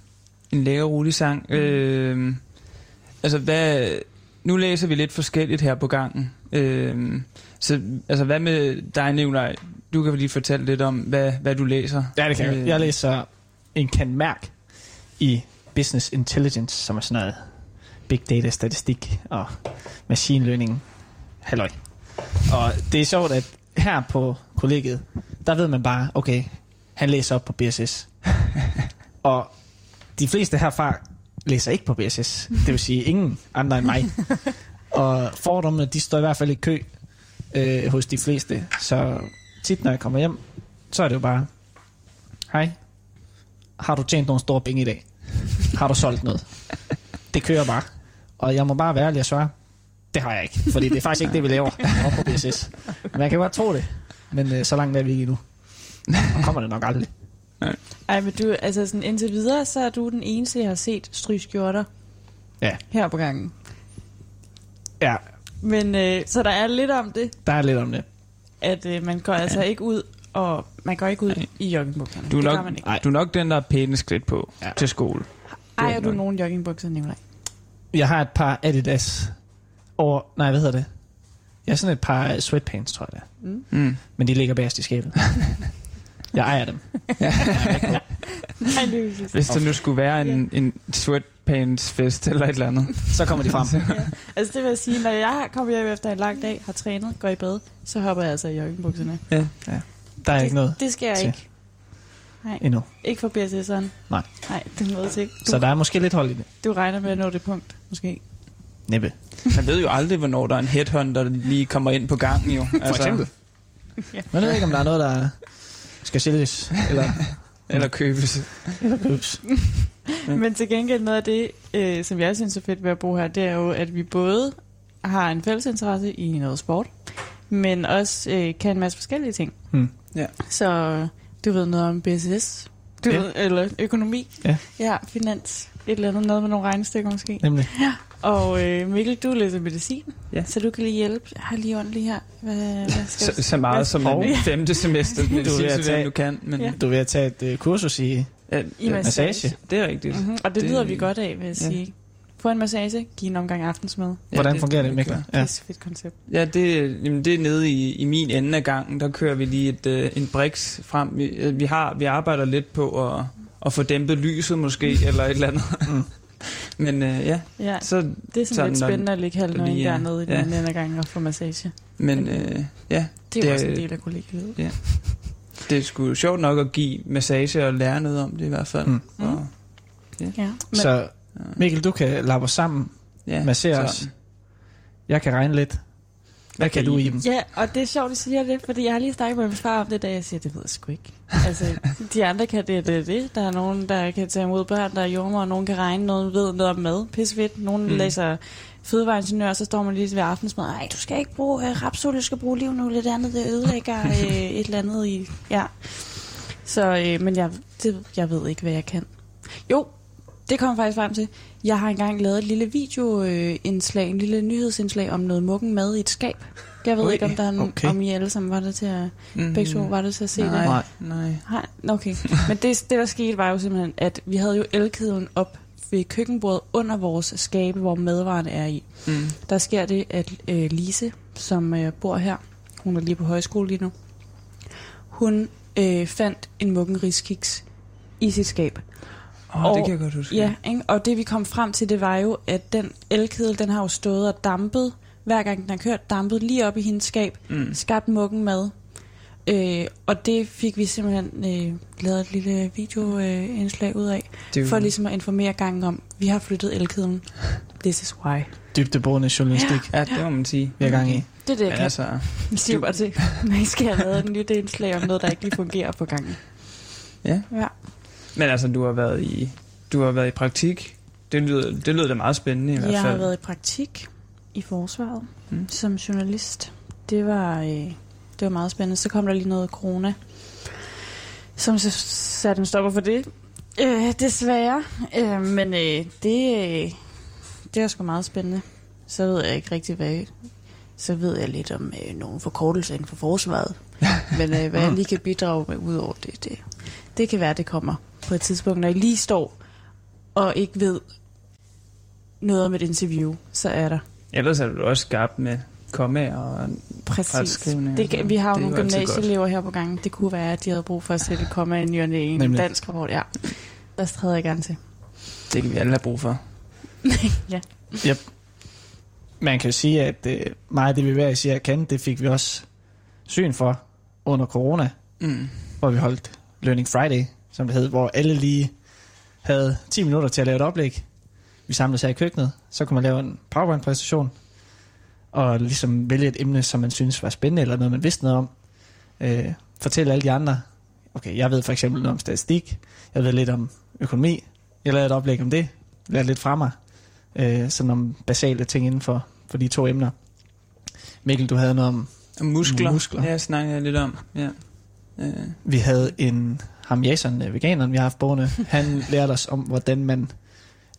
en lækker, rolig sang. Øh, altså, hvad, nu læser vi lidt forskelligt her på gangen. Øh, Så altså, hvad med dig, Nikolaj? Du kan lige fortælle lidt om, hvad, hvad du læser. Ja, det kan jeg. Øh, Jeg læser en kan mærk i Business Intelligence, som er sådan noget big data statistik og machine learning. Halløj. Og det er sjovt, at her på kollegiet, der ved man bare, okay, han læser op på BSS. [laughs] og de fleste herfra læser ikke på BSS. Det vil sige ingen andre end mig. [laughs] og fordommene, de står i hvert fald i kø øh, hos de fleste. Så tit, når jeg kommer hjem, så er det jo bare, hej, har du tjent nogle store penge i dag? Har du solgt noget? [laughs] Det kører bare. Og jeg må bare være ærlig og svare, det har jeg ikke. Fordi det er faktisk ikke det, vi laver op på BSS. Men jeg kan godt tro det. Men øh, så langt er vi ikke endnu. Og kommer det nok aldrig. Ej, men du, altså sådan indtil videre, så er du den eneste, jeg har set stryge skjorter. Ja. Her på gangen. Ja, Men øh, så der er lidt om det, der er lidt om det. at øh, man går altså ikke ud, og man går ikke ud Nej. i joggingbukserne. Du er, nok, man ikke. Nej. du er nok den, der er pænest klædt på Ja. ja. til skole. Ejer er du nok. nogen joggingbukser, Nicolaj? Jeg har et par Adidas over... Nej, hvad hedder det? Jeg har sådan et par sweatpants, tror jeg det er. Mm. Men de ligger bagerst i skabet. [laughs] jeg ejer dem. [laughs] Nej, det Hvis der nu skulle være en, en sweatpants-fest eller et eller andet. Så kommer de frem. [laughs] Altså det vil jeg sige, når jeg kommer hjem efter en lang dag, har trænet, går i bad, så hopper jeg altså i joggingbukserne. Ja. Der er ikke noget Det skal jeg til. ikke. Nej, endnu. ikke for BSS'eren. Nej. Nej, det er ikke. Du, Så der er måske lidt hold i det. du regner med at nå det punkt, måske. Næppe. Man ved jo aldrig, hvornår der er en headhunter, der lige kommer ind på gangen jo. For eksempel. Ja. Man ved ikke, om der er noget, der skal sælges eller, [laughs] Eller købes. eller købes. Ja. [laughs] Men til gengæld noget af det, øh, som jeg synes er fedt ved at bo her, det er jo, at vi både har en fælles interesse i noget sport, men også øh, kan en masse forskellige ting. Hmm. Ja. Så du ved noget om business, du Ja. ved, eller økonomi, Ja. ja, finans, et eller andet, noget med nogle regnestykker måske. Nemlig. Og øh, Mikkel, du læser medicin, Ja. så du kan lige hjælpe. Jeg har lige ondt lige her. Hvad, hvad skal Så, så meget som Og- en femte semester, Du er ved at medicin, tage- du kan. Men, Ja. ja. Du er at tage et øh, kursus i Ja, I ja, massage. massage. det er rigtigt. Mm-hmm. Og det, Det- lyder vi godt af, vil jeg ja. sige. Få en massage, giv en omgang aftensmad. Hvordan det- fungerer det, det Mikkel? Ja. Pisse fedt koncept. Ja, det, jamen det er nede i, i min ende af gangen. Der kører vi lige et, øh, en brix frem. Vi, øh, vi, har, vi arbejder lidt på at, at få dæmpet lyset måske, eller et eller andet. Mm. Men øh, ja, Ja, så, det er sådan, Sådan, lidt når- spændende at ligge halv nøgen ja. dernede i den Ja. anden ende af gangen og få massage. men øh, ja, Det er Det også en del af kollegiet. det er sgu sjovt nok at give massage og lære noget om det i hvert fald. Mm. Og, Ja, men, Så Mikkel, du kan lappe os sammen. ja, Massere så- os. Jeg kan regne lidt. Hvad kan du i dem? ja, og det er sjovt, at du siger det, fordi jeg har lige snakket med min far om det, da jeg siger, det ved jeg sgu ikke. Altså, de andre kan det, det, er det. Der er nogen, der kan tage imod børn, der er jordmor, og nogen kan regne, nogen ved noget om mad, pissevidt. Nogen mm. Læser fødevareingeniør, så står man lige ved aftensmad. Nej, du skal ikke bruge uh, rapsolie, du skal bruge liv nu, lidt andet, det ødelægger uh, et eller andet i... Ja. Så, øh, men jeg, det, jeg ved ikke, hvad jeg kan. Jo, det kommer faktisk frem til. Jeg har engang lavet et lille videoindslag, en lille nyhedsindslag om noget mukken mad i et skab. Jeg ved Ui, ikke, om, der er en, okay. om I alle sammen var der til at, Mhm. begge to var der til at se nej, det. nej, nej. Nej, okay. Men det, det, der skete, var jo simpelthen, at vi havde jo elkedlen op ved køkkenbordet under vores skabe, hvor madvarerne er i. Mm. Der sker det, at øh, Lise, som øh, bor her, hun er lige på højskole lige nu, hun øh, fandt en muggen riskiks i sit skab. Oh, Og- det kan jeg godt huske. Ja, ikke? og det vi kom frem til, det var jo, at den elkedel, den har jo stået og dampet, hver gang den har kørt, dampet lige op i hendes skab, Mm. skabt muggen mad. Øh, og det fik vi simpelthen øh, lavet et lille videoindslag ud af, Det for ligesom at informere gangen om, vi har flyttet elkedlen. This is why. Dybdeborende journalistik, Ja, det må man sige. vi er gang i. Det er det, jeg Men kan. altså, siger bare til, [laughs] når I skal have lavet et nyt indslag om noget, der ikke lige fungerer på gangen. Ja. ja. Men altså, du har været i, du har været i praktik. Det lyder, det lyder da meget spændende i hvert Jeg fald. har været i praktik i forsvaret Mm. mm. som journalist. Det var, øh, det var meget spændende. Så kom der lige noget corona, som så satte en stopper for det. Øh, desværre. Øh, men øh, det, øh, det var sgu meget spændende. Så ved jeg ikke rigtig, hvad så ved jeg lidt om øh, nogle forkortelser inden for forsvaret. [laughs] Men øh, hvad jeg lige kan bidrage med ud over det, det, det kan være, det kommer på et tidspunkt, når I lige står og ikke ved noget om et interview, så er der. Ellers er du også skarp med komma og Præcis. Det, kan- vi har jo Det nogle gymnasieelever her på gangen. Det kunne være, at de havde brug for at sætte et komma ind i en Nemlig. dansk rapport. Ja, der træder jeg gerne til. Det kan vi alle have brug for. [laughs] Man kan jo sige, at øh, meget af det, vi hver siger kan, det fik vi også syn for under corona, Mm. hvor vi holdt Learning Friday, som det hed, hvor alle lige havde 10 minutter til at lave et oplæg. Vi samledes her i køkkenet, så kunne man lave en PowerPoint-præsentation, og ligesom vælge et emne, som man synes var spændende, eller noget, man vidste noget om. Øh, fortælle alle de andre, okay, jeg ved for eksempel noget om statistik, jeg ved lidt om økonomi, jeg lavede et oplæg om det, lærte lidt fra mig, øh, sådan om basale ting inden for, for de to emner. Mikkel, du havde noget om, muskler. Muskler. Ja, jeg lidt om. Ja. Øh, vi havde en, ham Jason, øh, veganeren, vi har haft boende, han lærte os om, hvordan man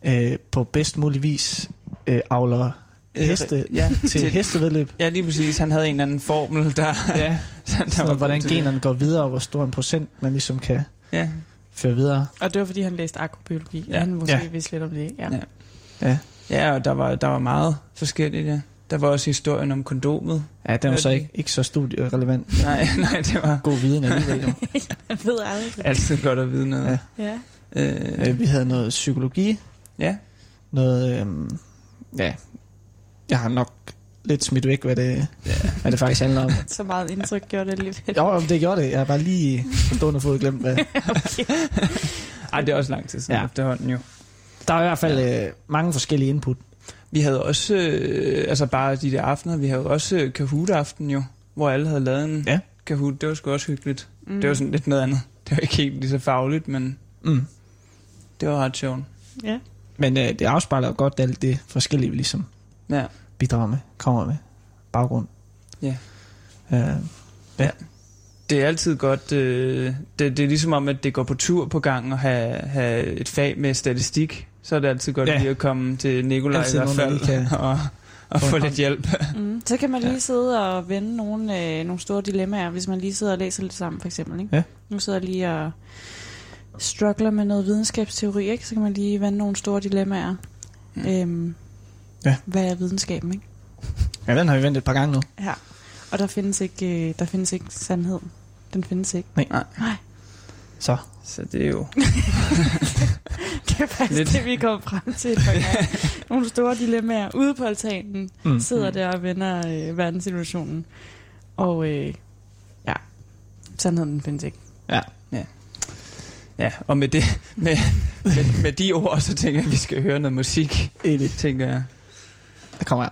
øh, på bedst mulig vis øh, avler heste ja, [laughs] til til- hestevedløb. ja, lige præcis. Han havde en eller anden formel, der, Ja, [laughs] der var hvordan generne går videre, og hvor stor en procent man ligesom kan Ja. føre videre. Og det var, fordi han læste agrobiologi. Ja. Han måske ja. vidste lidt om det. Ja. Ja. ja. ja, og der var, der var meget forskelligt, ja. Der var også historien om kondomet. Ja, den var så Ja, ikke, ikke så studierelevant. Nej, [laughs] nej, det var God viden alligevel. Han [laughs] ved aldrig. altid godt at vide noget. Ja. Ja. Øh, Øh, vi havde noget psykologi, ja. noget, øhm, ja, jeg har nok lidt smidt væk, hvad det, hvad det faktisk handler om. [laughs] Så meget indtryk gjorde det alligevel. Jo, det gjorde det. Jeg har bare lige på stående fod glemt, hvad. Ej, det er også lang tid siden Ja. ja. efterhånden jo. Der er i hvert fald øh, mange forskellige input. Vi havde også, øh, altså bare de der aftener, vi havde også øh, Kahoot-aften jo, hvor alle havde lavet en Ja. Kahoot. Det var sgu også hyggeligt. Mm. Det var sådan lidt noget andet. Det var ikke helt lige så fagligt, men Mm. det var ret sjovt. Ja. Men øh, det afspejler jo godt alt det forskellige, vi ligesom Ja. bidrager med, kommer med, baggrund. Ja. Øh, Det er altid godt, øh, det, det er ligesom om, at det går på tur på gang at have, have et fag med statistik. Så er det altid godt Ja. ja. lige at komme til Nikolaj i hvert fald, kan [laughs] og, og få lidt hjælp. [laughs] Mm. Så kan man lige sidde og vende nogle, øh, nogle store dilemmaer, hvis man lige sidder og læser lidt sammen, for eksempel. Ikke? Ja. Nu sidder jeg lige og struggler med noget videnskabsteori, ikke? så kan man lige vende nogle store dilemmaer. Mm. Øhm, Ja. Hvad er videnskaben, ikke? ja, den har vi ventet et par gange nu. Ja. Og der findes ikke, øh, der findes ikke sandhed. Den findes ikke. Så Så det er jo... [laughs] Det er faktisk Lidt. Det, vi kommer frem til. Nogle store dilemmaer. Ude på altanen Mm. mm. sidder der og vender øh, verdenssituationen. Og øh, ja, sandheden den findes ikke. Ja, og med, det, med, med, med de ord, så tænker jeg, at vi skal høre noget musik, Enig. tænker jeg. der kommer her.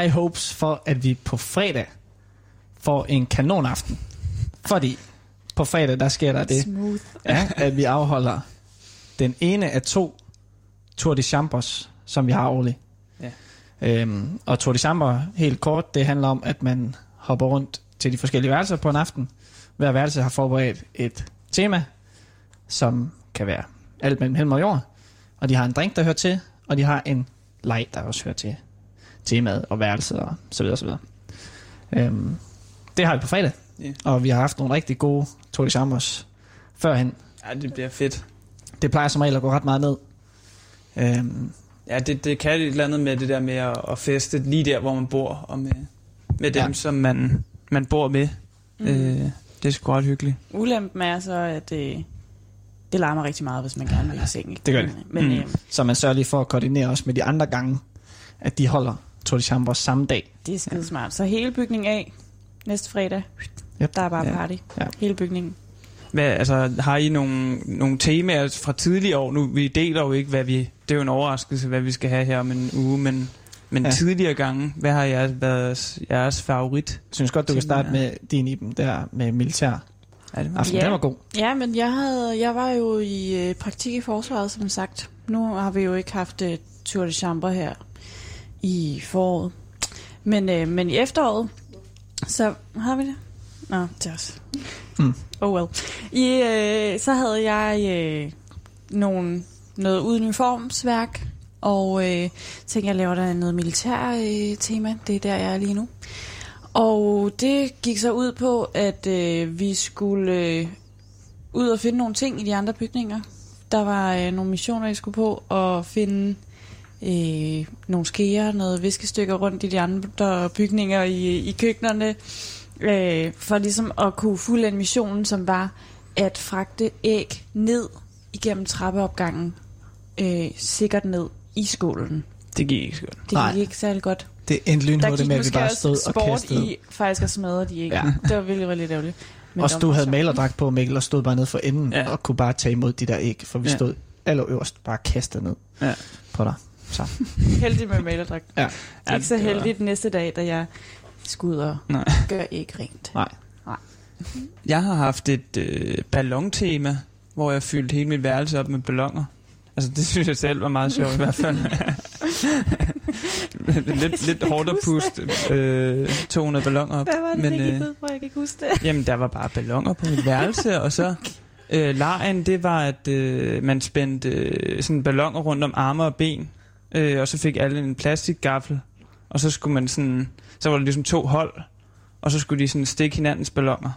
High hopes for, at vi på fredag får en kanonaften. Fordi på fredag, der sker der det, Smooth. ja, at vi afholder den ene af to Tour de Chambers, som vi har årligt. Ja. Øhm, og Tour de Chamber, helt kort, det handler om, at man hopper rundt til de forskellige værelser på en aften. Hver værelse har forberedt et tema, som kan være alt mellem himmel og jord. Og de har en drink, der hører til, og de har en leg, der også hører til temaet og værelset og så videre, så videre. Øhm, det har vi på fredag, Ja. og vi har haft nogle rigtig gode Tour de Chambers førhen. Ja, det bliver fedt. Det plejer som regel at gå ret meget ned. Øhm, Ja, det, det kan et eller andet med det der med at, at feste lige der, hvor man bor, og med, med dem, Ja. som man, man bor med. Mm. Øh, det er sgu ret hyggeligt. Ulempen er så, at øh, det larmer rigtig meget, hvis man gerne vil i seng. ikke? Det gør det. Men, Mm. øh, så man sørger lige for at koordinere også med de andre gange, at de holder Tour de Chambers samme dag. det er skide smart. Så hele bygningen af næste fredag. Yep. Der er bare Ja. party. Ja. Hele bygningen. Hvad, altså, har I nogle, nogle temaer fra tidligere år? Nu, vi deler jo ikke, hvad vi... Det er jo en overraskelse, hvad vi skal have her om en uge, men, men Ja. ja. tidligere gange, hvad har jeres, været jeres favorit? Jeg synes godt, du kan starte med din Iben der med militær. Er det Aften, Ja. den var god. Ja, men jeg, havde, jeg var jo i øh, praktik i forsvaret, som sagt. Nu har vi jo ikke haft øh, Tour de Chambre her i foråret. Men, øh, men i efteråret, så har vi det. Nå, til os. Mm. Oh well. I, øh, så havde jeg øh, nogle, noget uniformsværk, og øh, tænkte, jeg laver der noget militær øh, tema. Det er der, jeg er lige nu. Og det gik så ud på, at øh, vi skulle øh, ud og finde nogle ting i de andre bygninger. Der var øh, nogle missioner, jeg skulle på, og finde øh, nogle skeer, noget viskestykker rundt i de andre bygninger i, i køkkenerne, øh, for ligesom at kunne fuldende missionen, som var at fragte æg ned igennem trappeopgangen, øh, sikkert ned i skålen. Det gik ikke skønt. Det Nej. gik ikke særlig godt. Det endte lynhurtigt med, at vi bare stod og sport kastede. i faktisk at smadre de æg. Ja. Det var virkelig, virkelig ærgerligt. Men Også du havde malerdragt på, Mikkel, og stod bare nede for enden, Ja. og kunne bare tage imod de der æg, for vi Ja. stod allerøverst bare kastet ned Ja. på dig. Så. [laughs] Heldig med malerdragt. Ja. Det er ikke så det var- heldigt næste dag, da jeg skulle ud og Nej. gøre æg rent. Nej. Jeg har haft et øh, ballontema, hvor jeg fyldte hele mit værelse op med ballonger. Altså, det synes jeg selv var meget sjovt i hvert fald. [laughs] lidt, lidt hårdt at puste øh, 200 balloner op. Hvad var det, Men, det gik øh, ud på? Jeg kan ikke huske det. Jamen, der var bare ballonger på mit værelse, og så øh, lejen, det var, at øh, man spændte øh, sådan ballonger rundt om arme og ben, øh, og så fik alle en plastikgaffel, og så skulle man sådan, så var der ligesom to hold, og så skulle de sådan stikke hinandens ballonger.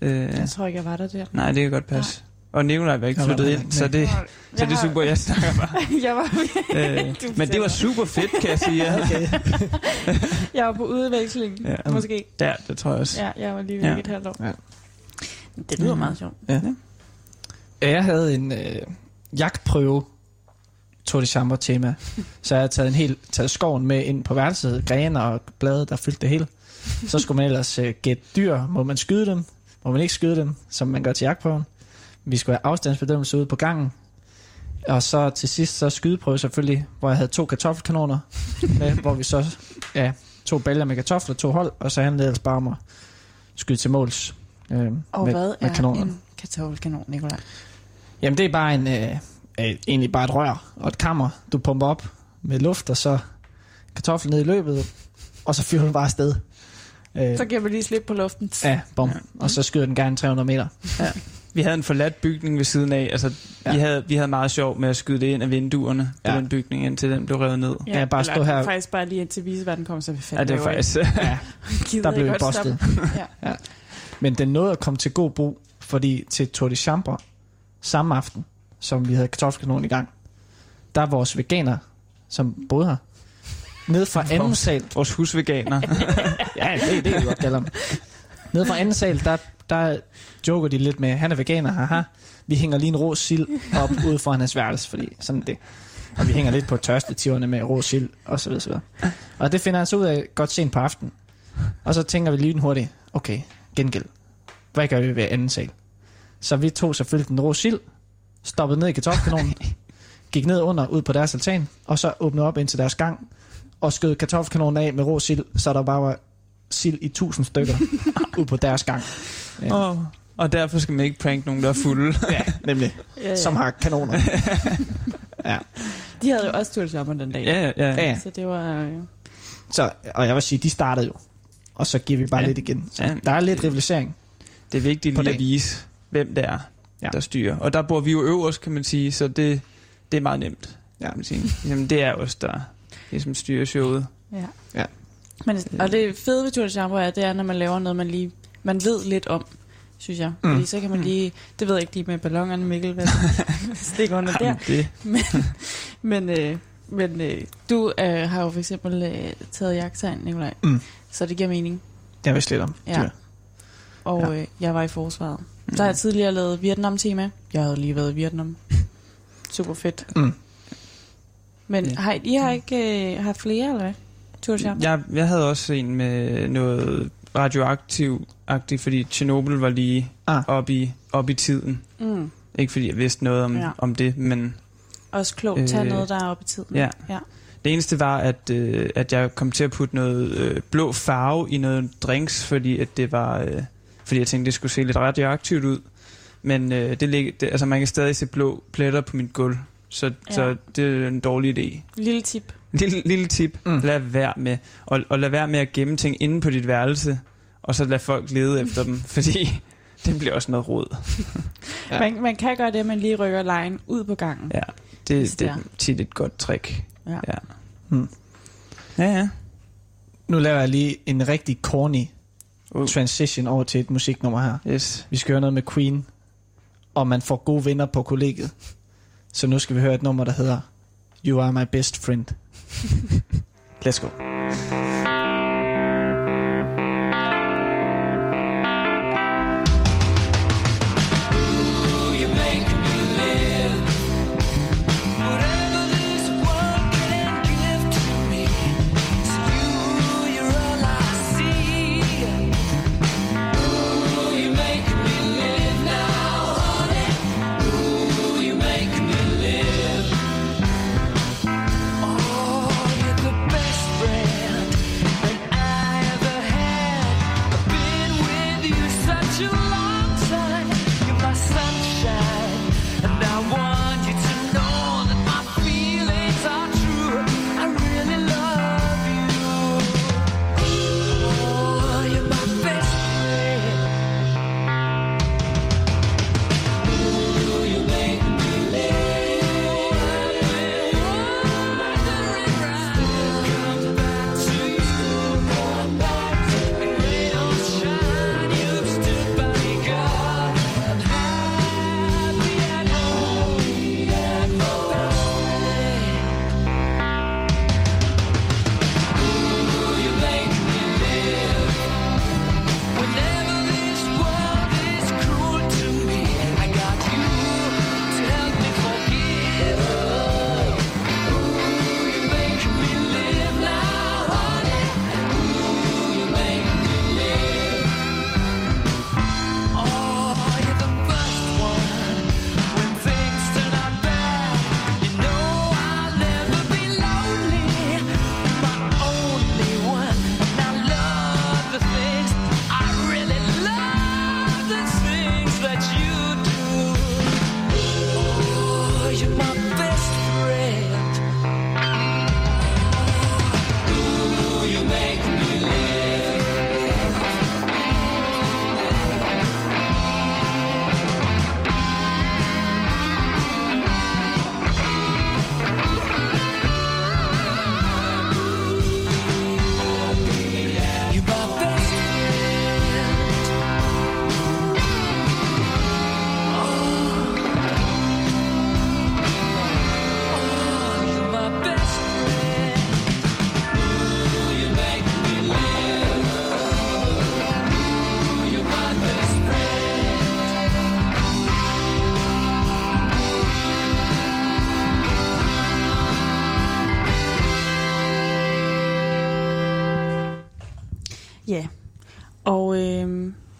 Øh, Jeg tror ikke, jeg var der der. nej, det kan godt passe. Og Nikolaj var ikke Jeg var flyttet der ind, så det, så det er super, jeg [laughs] snakker bare. jeg var, Øh, [laughs] men det var super fedt, kan jeg sige. [laughs] Okay. jeg var på udveksling, Ja. ja. måske. Ja, det tror jeg også. Ja, jeg var lige væk Ja. ja. et halvt år. Ja. Det lyder Mm. meget sjovt. Ja. Jeg havde en øh, jagtprøve Tour de Chambre tema. Så jeg havde taget en helt taget skoven med ind på værelset, grene og blade, der fyldte det hele. Så skulle man ellers øh, gætte dyr. Må man skyde dem? Må man ikke skyde dem, som man gør til jagtprøven? Vi skulle have afstandsbedømmelse ude på gangen. Og så til sidst så skydeprøve selvfølgelig, hvor jeg havde to kartoffelkanoner med, hvor vi så ja, to bælger med kartofler, to hold, og så handlede det ellers bare om at skyde til måls. Øh, Og med, hvad med er kanonerne. en kartoffelkanon, Nicolaj? Jamen det er bare en, øh, øh, egentlig bare et rør og et kammer, du pumper op med luft, og så kartoflen ned i løbet, og så fyrer den bare afsted. Øh, Så giver man lige slip på luften. ja, bom. Og så skyder den gerne 300 meter. Vi havde en forladt bygning ved siden af. Altså, ja. Ja. vi, havde, vi havde meget sjov med at skyde det ind af vinduerne på Ja. den bygning, indtil den blev revet ned. Ja, bare eller stå her- faktisk bare lige indtil vise, hvad den kom, så vi fandt Ja, det var faktisk... Ja, [laughs] der blev vi bustet. Ja. Men den nåede at komme til god brug, fordi til Tour de Chambre samme aften, som vi havde kartoffelkanon i gang, der er vores veganer, som boede her, ned fra [laughs] anden sal, Vores husveganer. [laughs] Ja, det, det kan vi godt kalde ham. Nede fra anden sal, der, der joker de lidt med, han er veganer, haha. Vi hænger lige en rå sild op [laughs] ude foran hans værelse, fordi sådan er det. Og vi hænger lidt på tørstetiverne med rå sild, og så videre, så videre. Og det finder han så ud af godt sent på aftenen. Og så tænker vi lige hurtigt, okay, gengæld. Hvad gør vi ved anden sal? Så vi tog selvfølgelig den rå sild, stoppede ned i kartoffelkanonen, gik ned under, ud på deres altan, og så åbnede op ind til deres gang, og skød kartoffelkanonen af med rå sild, så der bare var sild i tusind stykker [laughs] ud på deres gang. Ja. Og, og derfor skal man ikke prank nogen, der er fulde. [laughs] Ja, nemlig. Ja, ja. Som har kanoner. [laughs] ja. De havde jo også Sommer den dag. ja, ja, ja. ja. Så det var... Øh, Så, og jeg vil sige, de startede jo. Og så giver vi bare Ja. lidt igen. Så Ja. der er lidt rivalisering. Det er vigtigt På lige at vise, hvem det er, Ja. der styrer. Og der bor vi jo øverst, kan man sige, så det, det er meget nemt. Ja. Kan man sige. Jamen, det er os, der ligesom styrer showet. ja. Ja. Men, og det fede ved Tour de Sommer er, det er, når man laver noget, man lige man ved lidt om, synes jeg. Mm. Fordi så kan man lige... Det ved jeg ikke lige med ballongerne, Mikkel, hvad [laughs] stikker under der. Jamen, det, [laughs] Men, men, øh, men øh, du øh, har jo for eksempel øh, taget jagttegn, Nikolaj. Mm. Så det giver mening. Jeg vidste lidt om. Ja. dyr. Og Ja. øh, jeg var i forsvaret. Så har jeg tidligere lavet Vietnam-tema. Jeg havde lige været i Vietnam. [laughs] Super fedt. Mm. Men Ja. har, I har ikke øh, haft flere, eller hvad? Champs? jeg, jeg havde også en med noget radioaktiv-agtigt, fordi Tjernobyl var lige Ah. op i, op i tiden. Mm. Ikke fordi jeg vidste noget om, Ja. om det, men Også klogt. Øh, noget, der er oppe i tiden. ja. ja. Det eneste var, at, øh, at jeg kom til at putte noget øh, blå farve i noget drinks, fordi at det var, øh, fordi jeg tænkte, det skulle se lidt radioaktivt ud. Men øh, det, det, altså man kan stadig se blå pletter på mit gulv, så, ja. Så det er en dårlig idé. Lille tip. Lille, lille tip, Mm. lad være med, og, og lad være med at gemme ting inde på dit værelse, og så lad folk lede [laughs] efter dem, fordi [laughs] det bliver også noget rod. [laughs] Ja. Man, man kan gøre det, at man lige rykker lejen ud på gangen. Ja, det, det det er er. tit et godt trick. Ja. Ja. Hmm. Ja, ja. Nu laver jeg lige en rigtig corny Uh. transition over til et musiknummer her. Yes. Vi skal høre noget med Queen, og man får gode venner på kollegiet. Så nu skal vi høre et nummer, der hedder You Are My Best Friend. [laughs] Let's go.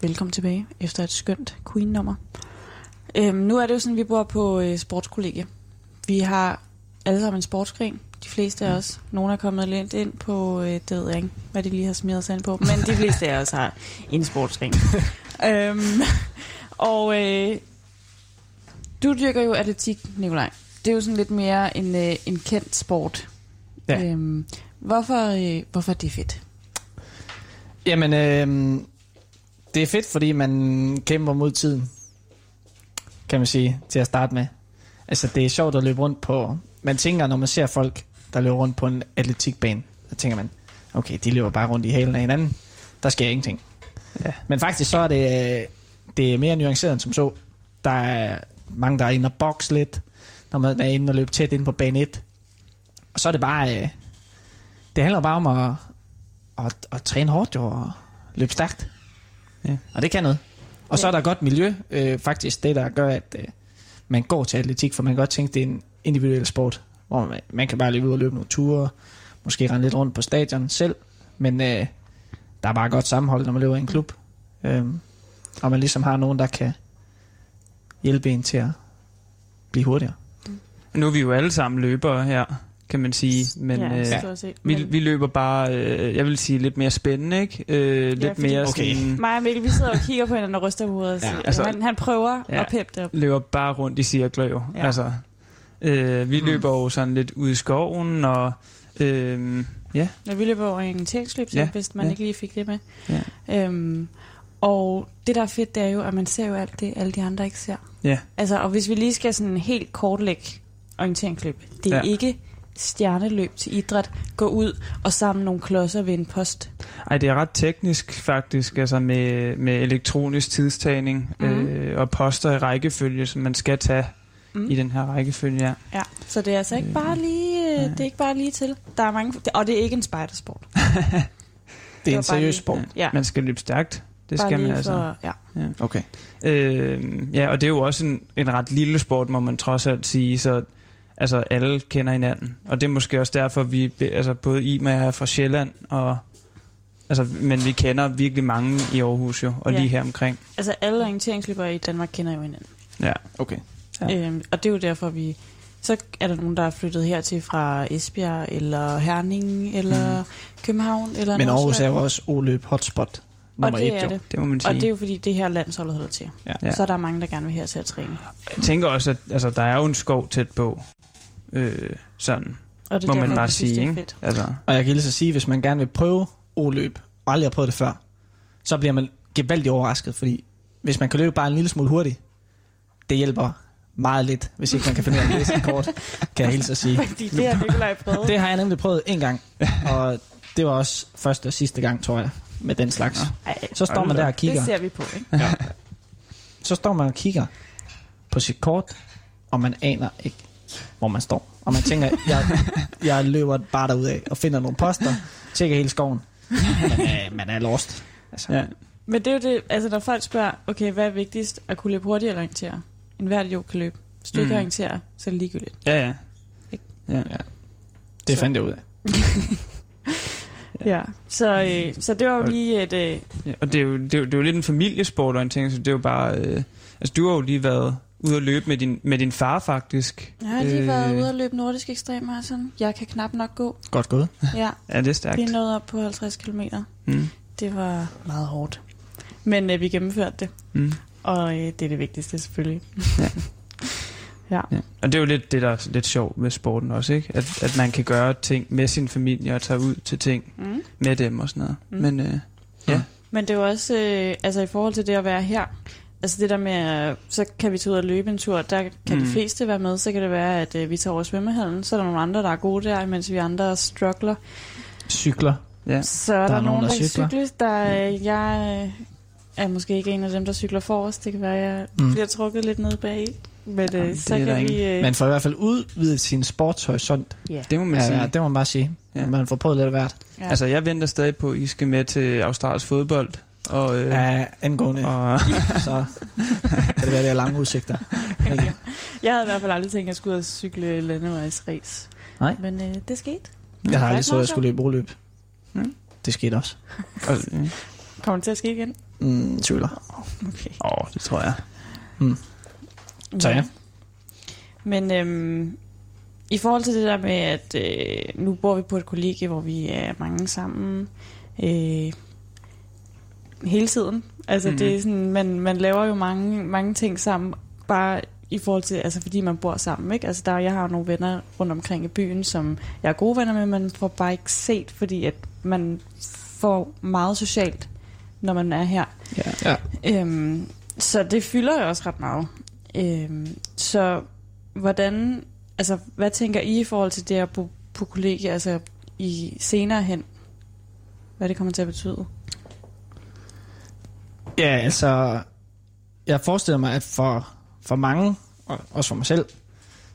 Velkommen tilbage efter et skønt Queen-nummer. Øh, nu er det jo sådan, at vi bor på øh, sportskollegie. Vi har alle sammen en sportsgren. De fleste af os. Nogle er kommet lidt ind på, øh, det ved jeg ikke, hvad de lige har smidt sig ind på. Men de fleste af os har en sportsgren. [laughs] øhm, og øh, du dyrker jo atletik, Nikolaj. Det er jo sådan lidt mere en, øh, en kendt sport. Ja. Øhm, hvorfor, øh, hvorfor er det fedt? Jamen, øh, det er fedt, fordi man kæmper mod tiden, kan man sige, til at starte med. Altså, det er sjovt at løbe rundt på... Man tænker, når man ser folk, der løber rundt på en atletikbane, så tænker man, okay, de løber bare rundt i halen af hinanden. Der sker ingenting. Ja. Men faktisk så er det, det er mere nuanceret end som så. Der er mange, der er inde og boxe lidt, når man er inde og løbe tæt ind på bane 1. Og så er det bare... Øh, det handler bare om at, at, at træne hårdt jo, og løbe stærkt. Ja. Og det kan noget. Og så Ja. er der godt miljø, øh, faktisk det, der gør, at øh, man går til atletik, for man kan godt tænke, det er en individuel sport, hvor man, man kan bare løbe ud og løbe nogle ture, måske rende lidt rundt på stadion selv, men øh, der er bare godt sammenhold, når man løber i en klub. Øh, og man ligesom har nogen, der kan hjælpe en til at blive hurtigere. Nu er vi jo alle sammen løbere her, kan man sige. Men ja, øh, set. vi, vi løber bare, øh, jeg vil sige, lidt mere spændende, ikke? Øh, lidt fordi- mere Okay. sådan... Mig og Mikkel, vi sidder og kigger på hinanden og ryster på hovedet. Ja, Ja, altså- han, han prøver Ja. ja. at peppe det op. løber bare rundt i cirkler jo. Ja. Ja. Altså, øh, vi Mm. løber jo sådan lidt ud i skoven, og øh, ja, Når vi løber over en teksløb, Ja, ja. hvis man ja. ikke lige fik det med. Ja. Øhm, og det, der er fedt, det er jo, at man ser jo alt det, alle de andre ikke ser. ja, Altså, og hvis vi lige skal sådan helt kortlægge orienteringsløb. Det er Ja. ja. ikke stjerneløb til idræt. Gå ud og samle nogle klodser ved en post. Ej, det er ret teknisk faktisk, altså med, med elektronisk tidstagning mm. Øh, og poster i rækkefølge, som man skal tage mm. I den her rækkefølge. Ja. Ja, så det er altså ikke bare lige, øh, det er ikke bare lige til. Der er mange, og det er ikke en spejdersport. [laughs] Det er var en seriøs lige- sport. Ja, Man skal løbe stærkt, det bare skal man lige altså. For, ja. Okay. Øh, ja, og det er jo også en, en ret lille sport, må man trods alt sige, så altså, alle kender hinanden. Og det er måske også derfor, vi, altså både Ima er fra Sjælland, og, altså, men vi kender virkelig mange i Aarhus jo, og Ja. lige her omkring. Altså alle orienteringsløbere i Danmark kender jo hinanden. Ja. Okay. Ja. Øhm, og det er jo derfor, vi... Så er der nogen, der er flyttet hertil fra Esbjerg, eller Herning, eller mm. København, eller Men Aarhus er jo også O-løb hotspot nummer Og det et, er jo. det. Det må man Og sige. det er jo fordi, det her landsholdet holder til. Ja. Så er der mange, der gerne vil her til at træne. Jeg tænker også, at altså, der er jo en skov tæt på. Øh, sådan, Og det må er man bare synes, sige. er Ikke? fedt. Altså, Og jeg kan lige så sige, hvis man gerne vil prøve O-løb, og aldrig har prøvet det før, så bliver man gevaldigt overrasket, fordi hvis man kan løbe bare en lille smule hurtigt, det hjælper meget lidt, hvis ikke man kan finde ud af at læse et kort, kan jeg hilse at sige. Fordi det har Nikolaj prøvet. Det har jeg nemlig prøvet en gang, og det var også første og sidste gang, tror jeg, med den slags. Ej, Så står man der og kigger. det ser vi på, ikke? Så står man og kigger på sit kort, og man aner ikke, hvor man står. Og man tænker, jeg, jeg løber bare derudad og finder nogle poster, tjekker hele skoven. Men øh, man er lost. Altså, ja. Men det er jo det, altså når folk spørger, okay, hvad er vigtigst, at kunne løbe hurtigt eller orientere? En hver jo kan løbe. Hvis du ikke Mm. orienterer, så er det ligegyldigt. Ja, ja. Ikke? ja. Ja. Det fandt jeg ud af. [laughs] Ja, så, øh, så det var jo lige et... Øh, Ja, og det er, jo, det, er jo, det er jo lidt en familiesport, og en ting, så det er jo bare... Øh, altså, du har jo lige været ude at løbe med din, med din far, faktisk. jeg har lige Øh. været ude og løbe nordisk ekstrem marathon. Jeg kan knap nok gå. Godt gået. Ja, Ja, det er stærkt. vi nåede op på 50 km. Mm. Det var meget hårdt. Men øh, vi gennemførte det, Mm. og øh, det er det vigtigste selvfølgelig. Ja. [laughs] ja. Ja. Og det er jo lidt det, der er lidt sjovt med sporten også, ikke? At, at man kan gøre ting med sin familie og tage ud til ting Mm. med dem og sådan noget. Mm. Men øh, ja, Men det er jo også, øh, altså i forhold til det at være her, altså det der med, så kan vi tage ud og løbe en tur, der kan mm. Mm. de fleste være med, så kan det være, at øh, vi tager over svømmehallen, så er der nogle andre, der er gode der, mens vi andre struggler. Cykler. ja. Så er der, der nogen, der, der cykler. cykler. Der, øh, jeg øh, er måske ikke en af dem, der cykler forrest. Det kan være, at jeg Mm. mm. bliver trukket lidt ned bag. Men Jamen, øh, det så er kan vi... ingen- Øh, Man får i hvert fald udvidet sin sportshorisont. ja. det må man Ja, sige. ja, det må man bare sige. Ja. Ja. Man får prøvet lidt af hvert. Ja. Altså, jeg venter stadig på, at I skal med til Australisk fodbold. Og, øh, Ja, angående, og, [laughs] så kan det være, det er lange udsigter. [laughs] Ikke? Jeg havde i hvert fald aldrig tænkt, at jeg skulle ud og cykle landevejsrace. Nej. Men øh, det skete. Jeg har aldrig så, at jeg skulle løbe broløb. Mm. Det skete også. og, øh, Kommer det til at ske igen? Mm, tvivler. Okay. åh, det tror jeg. Så ja. Men øhm, i forhold til det der med, at øh, nu bor vi på et kollegie, hvor vi er mange sammen øh, hele tiden. Altså Mhm. mm. det er sådan, man, man laver jo mange, mange ting sammen, bare i forhold til, altså fordi man bor sammen, ikke? Altså der, jeg har jo nogle venner rundt omkring i byen, som jeg er gode venner med, men man får bare ikke set, fordi at man får meget socialt, når man er her. Ja. Ja. Øhm, så det fylder jo også ret meget. Øhm, så hvordan, altså hvad tænker I i forhold til det at bo på kollegie, altså i senere hen? Hvad det kommer til at betyde? Ja, altså, jeg forestiller mig, at for, for mange, og også for mig selv,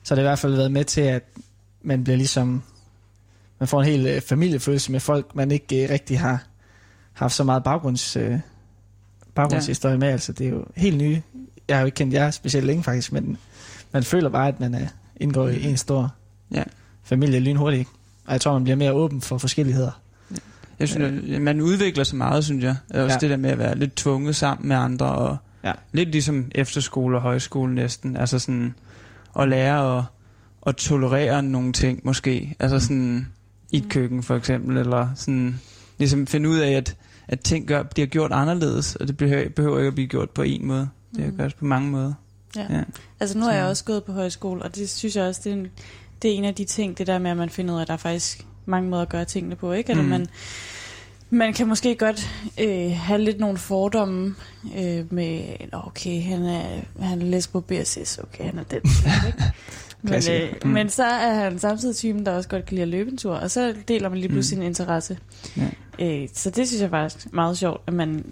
så har det i hvert fald været med til, at man bliver ligesom, man får en hel øh, familiefølelse med folk, man ikke øh, rigtig har haft så meget baggrunds, øh, baggrundshistorie med. Altså, det er jo helt nye. Jeg har jo ikke kendt jer specielt længe faktisk, men man føler bare, at man er indgår i en stor Ja. familie lynhurtigt. Og jeg tror, man bliver mere åben for forskelligheder. Jeg synes, at man udvikler sig meget, synes jeg. Også Ja. det der med at være lidt tvunget sammen med andre, og Ja. lidt ligesom efterskole og højskole næsten. Altså sådan at lære at, at tolerere nogle ting måske. Altså sådan i et køkken for eksempel, eller sådan ligesom finde ud af, at, at ting gør, bliver gjort anderledes, og det behøver, behøver ikke at blive gjort på en måde. Det kan Mhm. gøres på mange måder. Ja. Ja. Altså nu er jeg Så- også gået på højskole, og det synes jeg også, det er, en, det er en af de ting, det der med, at man finder ud af, at der er faktisk mange måder at gøre tingene på, ikke? Eller Mm. man, man kan måske godt øh, have lidt nogle fordomme øh, med, "Nå, okay, han er, han er lesbo BSS, okay, han er den. ikke? [laughs] men, øh, Mm. men så er han samtidig typen, der også godt kan lide at løbe en tur, og så deler man lige pludselig Mm. sin interesse. Ja. Øh, så det synes jeg faktisk er meget sjovt, at man,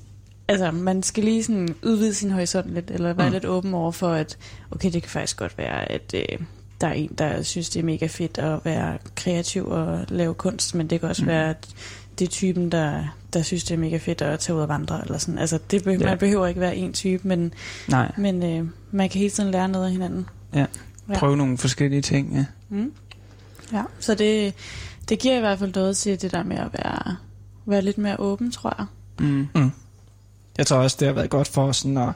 altså, man skal lige sådan udvide sin horisont lidt, eller være Mm. mm. lidt åben over for, at okay, det kan faktisk godt være, at øh, der er en, der synes, det er mega fedt at være kreativ og lave kunst, men det kan også Mm. mm. være, at det er typen, der, der synes, det er mega fedt at tage ud og vandre, eller sådan. Altså, det be- Ja. man behøver ikke være en type, men, Nej, men øh, man kan hele tiden lære noget af hinanden. Ja. prøve nogle forskellige ting, ja. Mm. Ja, så det, det giver i hvert fald noget til det der med at være, være lidt mere åben, tror jeg. Mm. Jeg tror også, det har været godt for os sådan at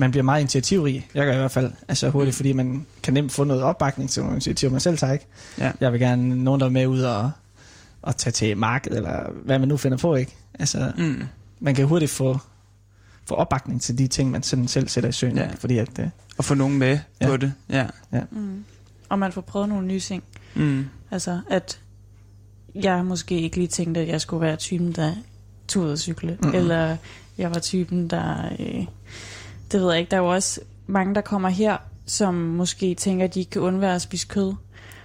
man bliver meget initiativrig. Jeg gør i hvert fald altså hurtigt, fordi man kan nemt få noget opbakning til nogle initiativer, man selv tager ikke. Ja. Jeg vil gerne nogen, der er med ud og, og tage til markedet, eller hvad man nu finder på, ikke? Altså, Mm. man kan hurtigt få, få opbakning til de ting, man sådan selv sætter i søen, Ja. ja. fordi at, øh, Og få nogen med Ja. på det, ja. Mm. Og man får prøvet nogle nye ting. Mm. Altså, at jeg måske ikke lige tænkte, at jeg skulle være typen, der at cykle. Mm-hmm. Eller jeg var typen, der... Øh, det ved jeg ikke. Der er jo også mange, der kommer her, som måske tænker, at de ikke kan undvære at spise kød.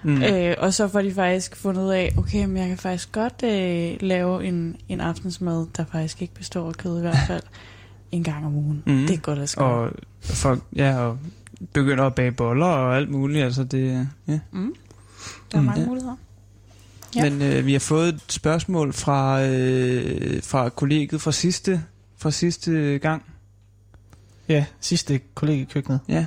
Mm. Øh, og så får de faktisk fundet ud af, okay, men jeg kan faktisk godt øh, lave en, en aftensmad, der faktisk ikke består af kød i hvert fald en gang om ugen. Mm. Det er godt at skrive. Og folk, ja, og begynder at bage boller og alt muligt, altså det, ja. Mm. Der er Mm. mange Ja. muligheder. Ja. Men øh, vi har fået et spørgsmål fra, øh, fra kollegiet fra sidste, fra sidste gang. Ja, sidste kollega i køkkenet. Ja.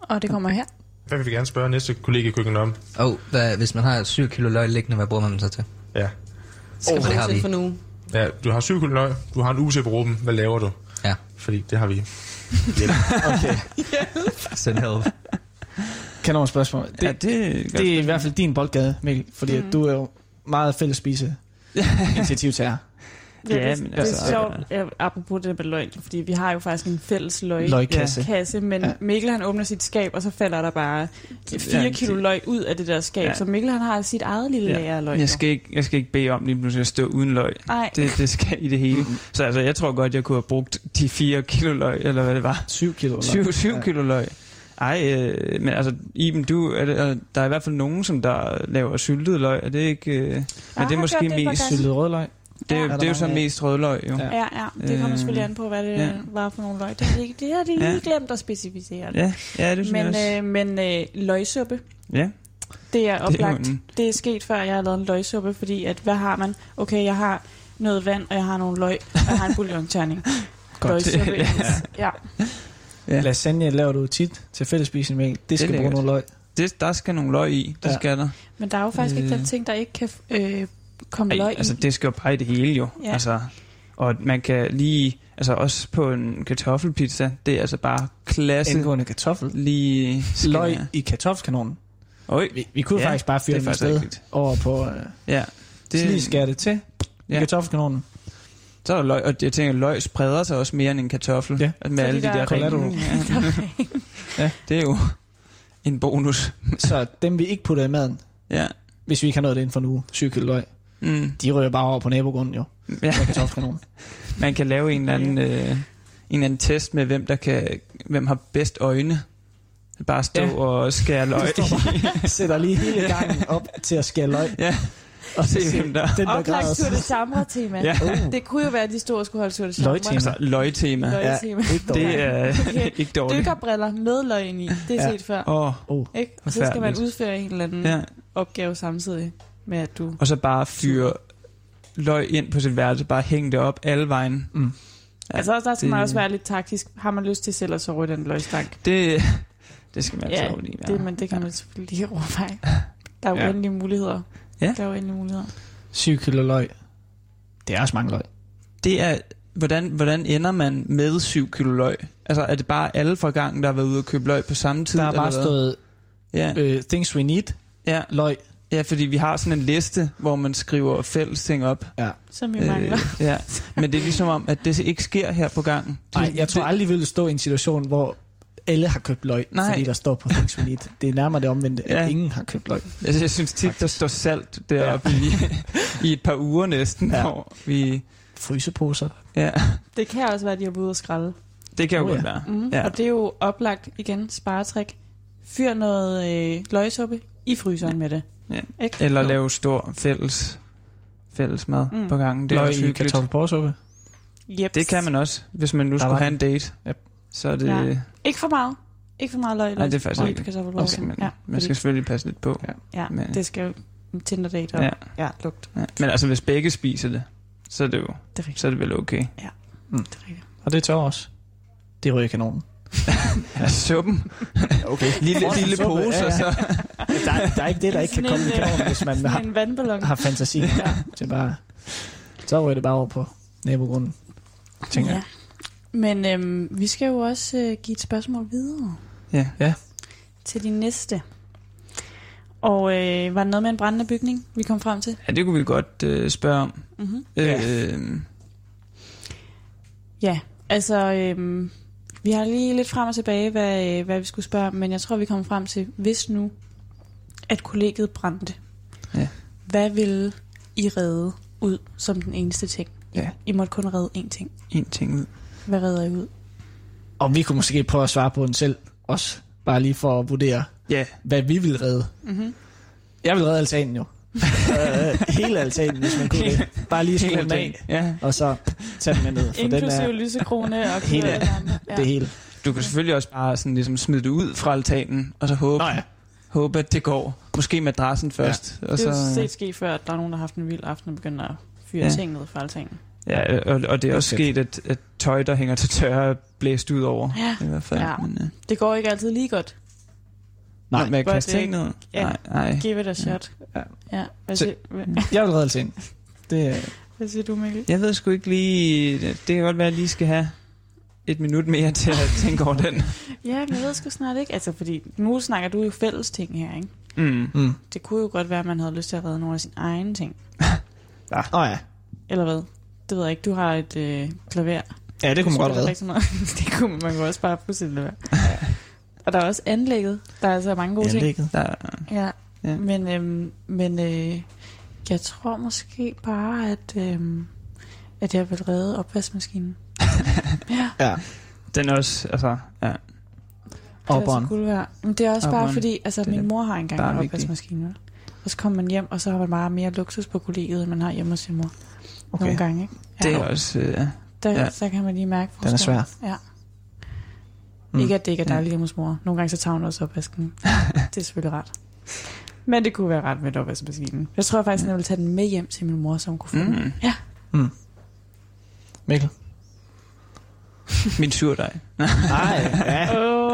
Og det kommer her. Hvad vil vi gerne spørge næste kollega om? Og hvad, hvis man har 7 kilo løg liggende, hvad bruger man dem så til? Ja. Oh, det har vi. for nu. ja, du har syv kilo løg, du har en uge til på Ruben. Hvad laver du? Ja. Fordi det har vi. Okay. [laughs] Send help. Kanon spørgsmål. Det, ja, det, det er i hvert fald din boldgade, Mikkel, fordi mm. du er jo meget fælles spise [laughs] initiativtager. Ja, Ja, det, men det er altså- sjovt, ja, apropos det med løgn, fordi vi har jo faktisk en fælles løg Løgkasse. kasse, men Ja. Mikkel han åbner sit skab, og så falder der bare 4 Ja, kilo løg ud af det der skab, Ja. så Mikkel han har sit eget lille Ja. lager af løg. Jeg skal, ikke, jeg skal ikke bede om lige pludselig at stå uden løg. Nej, Det, det skal i det hele. Så altså, jeg tror godt, jeg kunne have brugt de 4 kilo løg, eller hvad det var. 7 kilo. 7, 7 Ja. kilo løg. Ej, øh, men altså, Iben, du, er det, er, der er i hvert fald nogen, som der laver syltet løg. Er det ikke... Øh, men det er måske det mest... Syltet rødløg. Det, er, jo- Ja. det er jo så mest rødløg, jo. Ja. Ja, det kommer Øh, selvfølgelig an på, hvad det ja. var for nogle løg. Det har de, det har de lige Ja. glemt at specificere. ja, ja det synes men jeg også. øh, men øh, løgsuppe, ja, det er det er oplagt. Det er sket før, jeg har lavet en løgsuppe, fordi at, hvad har man? Okay, jeg har noget vand, og jeg har nogle løg, og jeg har en bouillonterning. [laughs] Godt. Løgsuppe, [laughs] Ja. ja. Ja. Lasagne laver du tit til fællesspisning med. Det skal er bruge nogle løg. det, der skal nogle løg i. Det Ja. skal der. Men der er jo faktisk øh. ikke den ting, der ikke kan øh, komme Ej, løg i. altså, det skal jo bare i det hele, jo. Ja. Altså, og man kan lige... Altså, også på en kartoffelpizza, det er altså bare klasse. Indgående kartoffel. Lige... skal- Løg i kartoffelkanonen. Øj, Vi, vi kunne Ja, ja, faktisk bare fyre det den rigtigt. over på... Øh, ja. det, lige skære det til ja. Ja. i kartoffelkanonen. Så er der løg, og jeg tænker, løg spreder sig også mere end en kartoffel. Ja. Med Fordi alle de der der [laughs] er ringe. Ja. ja, det er jo en bonus. Så dem, vi ikke putter i maden, Ja. hvis vi ikke har nået det inden for en uge, 7 kilo løg, Mm. de ryger bare over på nabogrunden jo, ja. [laughs] Man kan lave en eller anden, øh, en eller anden test med, hvem der kan, hvem har bedst øjne. Bare stå Ja. og skære [laughs] løg. Sætter lige hele gangen op til at skære løg. ja. Og Se, hvem der- Den der Oplagt grad. Tour de Chambre-tema. Ja. Uh. Det kunne jo være, at de store skulle holde Tour de Chambre. Løgtema. Altså, løgtema. Løg- Ja, tema. ikke dårligt. Det er Okay. [laughs] ikke dårligt. Dykkerbriller med løg ind i. Det er Ja. set før. Åh, Oh. Ikke? Og så skal man udføre en eller anden ja. opgave samtidig med, at du... Og så bare fyre løg ind på sit værelse. Bare hænge det op alle vejen. Mm. Ja, altså også, der skal det- man også være lidt taktisk. Har man lyst til selv at sove i den løgstank? Det, det skal man Ja, ja, lige det, men det kan man selvfølgelig lige overveje. Der er Ja. uendelige muligheder. Ja. Der er uendelige muligheder. 7 kilo løg. Det er også mange løg. Det er, hvordan, hvordan ender man med 7 kilo løg? Altså, er det bare alle fra gangen, der har været ude og købe løg på samme tid? Der har bare stået Ja, uh, things we need, ja, løg. Ja, fordi vi har sådan en liste, hvor man skriver fælles ting op. Ja. Som vi mangler. ja. Men det er ligesom om, at det ikke sker her på gangen. Nej, jeg tror aldrig, vi ville stå i en situation, hvor alle har købt løg, Nej. fordi der står på things we need. Det er nærmere det omvendte, at Ja. ingen har købt løg. altså, jeg synes tit, der står salt deroppe i, i et par uger næsten, Ja. ja. hvor vi... Fryseposer. Ja, Det kan også være, at de har været ude og skralde. det kan jo Oh, godt ja. være. Mm. Ja. Og det er jo oplagt igen, sparetrik. Fyr noget øh, løgsuppe i fryseren med det. Ja. Ikke? Eller Jo. lave stor fælles, fælles mad Mm. mm. på gangen. Det er løg også i hyggeligt. kartoffelporsuppe. Yep. Det kan man også, hvis man nu Der skulle have en date. Yep. Så er det... Ja. Ja. Ikke for meget. Ikke for meget løg. Nej, det er faktisk ikke. Okay, men ja, man skal selvfølgelig passe lidt på. ja, men- det skal jo Tinder date og Ja. ja. lugt. Ja. Men altså, hvis begge spiser det, så er det jo Det er rigtigt. så er det vel okay. Det er rigtigt. Og det tør også. Det ryger kanonen. [laughs] Ja, [laughs] suppen. Okay. Lille, lille Suppe, pose, ja, ja. og så... Der, er- der er ikke det, der ikke kan komme i en, øh, hvis man har, en vandballon. har fantasi. Ja. Det er bare, så ryger det bare over på nabogrunden. Tænker ja. jeg. Men øhm, vi skal jo også øh, give et spørgsmål videre Ja. til de næste. Og øh, var det noget med en brændende bygning, vi kom frem til? ja, det kunne vi godt øh, spørge om. Mm-hmm. Ja. Øh, Ja, altså, øhm, vi har lige lidt frem og tilbage, hvad, øh, hvad vi skulle spørge om, men jeg tror, vi kommer frem til, hvis nu, at kollegiet brændte, Ja. hvad ville I redde ud som den eneste ting? Ja. I måtte kun redde én ting. en ting ud. Hvad redder I ud? Og vi kunne måske prøve at svare på den selv også. Bare lige for at vurdere, Ja, hvad vi vil redde. Mm-hmm. Jeg vil redde altanen jo. [laughs] Øh, Hele altanen, hvis man kunne det. Bare lige skrue den af, Ja. og så tage den med ned. For den Inklusive er lysekrone og [laughs] Hele- ja. det hele. Du kan selvfølgelig også bare sådan ligesom smide det ud fra altanen, og så håbe, Nå ja. håbe at det går. Måske madrassen først. Ja. Og Det er så, jo set ske før, at der er nogen, der har haft en vild aften og begynder at fyre ja. Ting ned fra altanen. Ja, og, og det er også sket, at, at tøj, der hænger til tørre, er blæst ud over. Ja. I hvert fald. Ja. Men, uh, Det går ikke altid lige godt. Nej, med at kaste det- ting ned? ja. Nej, nej. Give it a shot. Ja. ja. Hvad, siger, [laughs] Jeg vil redde altanen. Det, hvad siger du, Mikkel? Jeg ved sgu ikke lige... Det kan godt være, at jeg lige skal have et minut mere til at tænke over den. [laughs] Ja, men jeg ved sgu snart ikke. Altså, fordi nu snakker du jo fælles ting her, ikke? Mm. mm. Det kunne jo godt være, at man havde lyst til at redde nogle af sine egne ting. [laughs] Åh oh, ja. Eller hvad? Det ved jeg ikke. Du har et øh, klaver. Ja, det kunne man godt redde. rigtig meget. det kunne man, også bare fuldstændig lade være. Og der er også anlægget. Der er altså mange gode ting. Anlægget. Der, Ja. Ja. Men, øhm, men øh, jeg tror måske bare, at, øhm, at jeg vil redde opvaskemaskinen. [laughs] ja, Ja. den er også... Altså, ja. det er Opperen. så guld værd. Men det er også bare Opperen. fordi, altså er min mor har engang bare en opvaskemaskine. Og så kommer man hjem, og så har man bare mere luksus på kollegiet, end man har hjemme hos sin mor. Okay. Nogle gange, ikke? Det Ja. er også... Øh, Der, Ja. ja. Så kan man lige mærke Den er svær. Ja. Mm. Mm. Ikke at det ikke er dejligt hjemme hos mor. Nogle gange så tager hun også opvasken. [laughs] det er selvfølgelig ret. Men det kunne være ret med opvaskemaskinen. Jeg tror faktisk, at jeg ville tage den med hjem til min mor, så hun kunne få den. mm. Mm. Mikkel? [laughs] Min surdej. Nej, ja.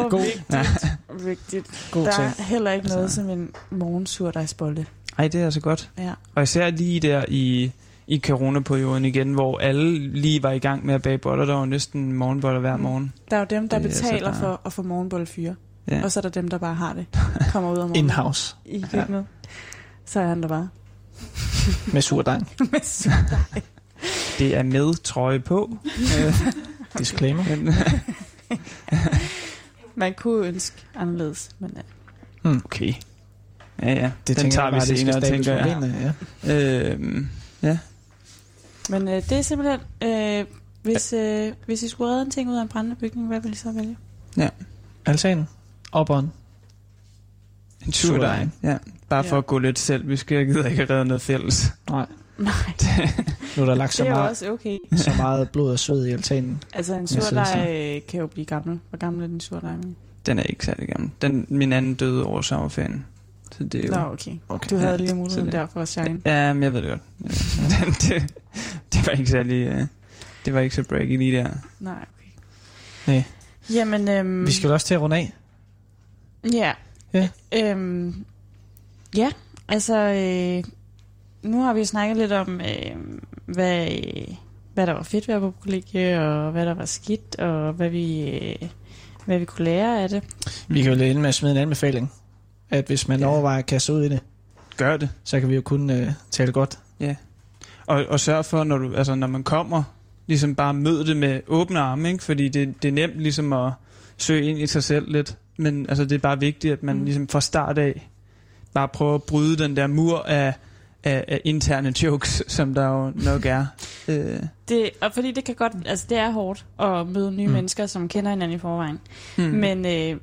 God. vigtigt. vigtigt. God Der er heller ikke noget Altså. som en morgensurdejsbolle. Ej, det er altså godt. Ja. Og især lige der i, i coronaperioden igen, hvor alle lige var i gang med at bage boller. Der var næsten morgenboller hver Mm. morgen. Der er jo dem, der Det er altså betaler bare- for at få morgenbolle fyre. Ja. Og så er der dem, der bare har det. Kommer ud om morgenen In-house. i køkkenet. Så er han der bare. [laughs] Med surdej. [laughs] Med surdej. Det er med trøje på. [laughs] Disclaimer. Man kunne ønske anderledes, men øh, okay. Ja, ja. Det Den tager vi senere, tænker jeg. benene, Ja. Øhm, ja. Men øh, det er simpelthen, øh, hvis, øh, hvis I skulle redde en ting ud af en brændende bygning, hvad ville I så vælge? Altanen. Operen. En surdej. Ja. Bare for Ja. at gå lidt selv. Vi skal gider ikke redde noget fælles. Nej. Nej, [laughs] Nu er der lagt så er meget, også okay. så meget blod og sved i altanen. Altså en surdej øh, kan jo blive gammel. Hvor gammel er din surdej? Den er ikke særlig gammel. Den, min anden døde over sommerferien. Så det er jo... Nå, okay. Okay. Du havde Ja, lige så muligheden det- der for at shine. Ja, men jeg ved det godt. [laughs] det, det var ikke særlig... øh, Det var ikke så breaky lige der. Nej, okay. Nej. Jamen, øhm, Vi skal også til at runde af. Ja. Ja. Øhm, ja, altså, øh, nu har vi snakket lidt om, øh, hvad, øh, hvad der var fedt ved at være på kollegie, og hvad der var skidt, og hvad vi, øh, hvad vi kunne lære af det. Vi kan jo ende med at smide en anbefaling. At hvis man Ja. overvejer at kaste ud i det, Gør det. så kan vi jo kun øh, tale godt. Og, og sørg for, når, du, altså, når man kommer, ligesom bare mød det med åbne arme, ikke? fordi det, det er nemt ligesom at søge ind i sig selv lidt. Men altså, det er bare vigtigt, at man Mm. ligesom fra start af bare prøver at bryde den der mur af, af, af interne jokes, som der jo nok er. Øh, [laughs] det. Og fordi det kan godt, altså det er hårdt at møde nye Mm. mennesker, som kender hinanden i forvejen. Mm. Men øh,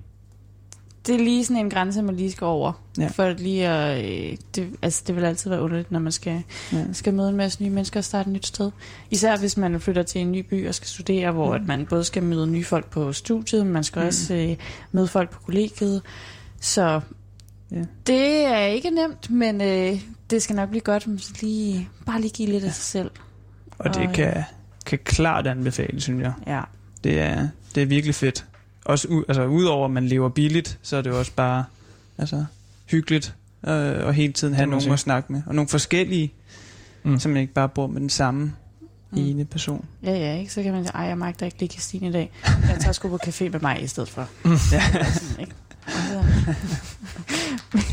det er lige sådan en grænse, man lige skal over. Ja. Ja. For lige at, øh, det, altså det vil altid være underligt, når man skal ja. skal møde en masse nye mennesker og starte et nyt sted. Især hvis man flytter til en ny by og skal studere, hvor Mm. at man både skal møde nye folk på studiet, men man skal Mm. også øh, møde folk på kollegiet. Så Ja. ja. det er ikke nemt, men øh, det skal nok blive godt, om så lige, bare lige give lidt af sig selv. Og det Og, kan, kan klart anbefale, synes jeg. Ja. Det er, det er virkelig fedt. Også u, altså, udover at man lever billigt, så er det jo også bare altså, hyggeligt øh, og hele tiden have man nogen sige. at snakke med. Og nogle forskellige, Mm. mm. som ikke bare bor med den samme mm. Mm. ene person. Ja, ja, ikke? Så kan man sige, ej, jeg magter ikke lige Christine i dag. Jeg tager sgu på café med mig i stedet for. Ja. Sådan, ikke? Så- [laughs] men,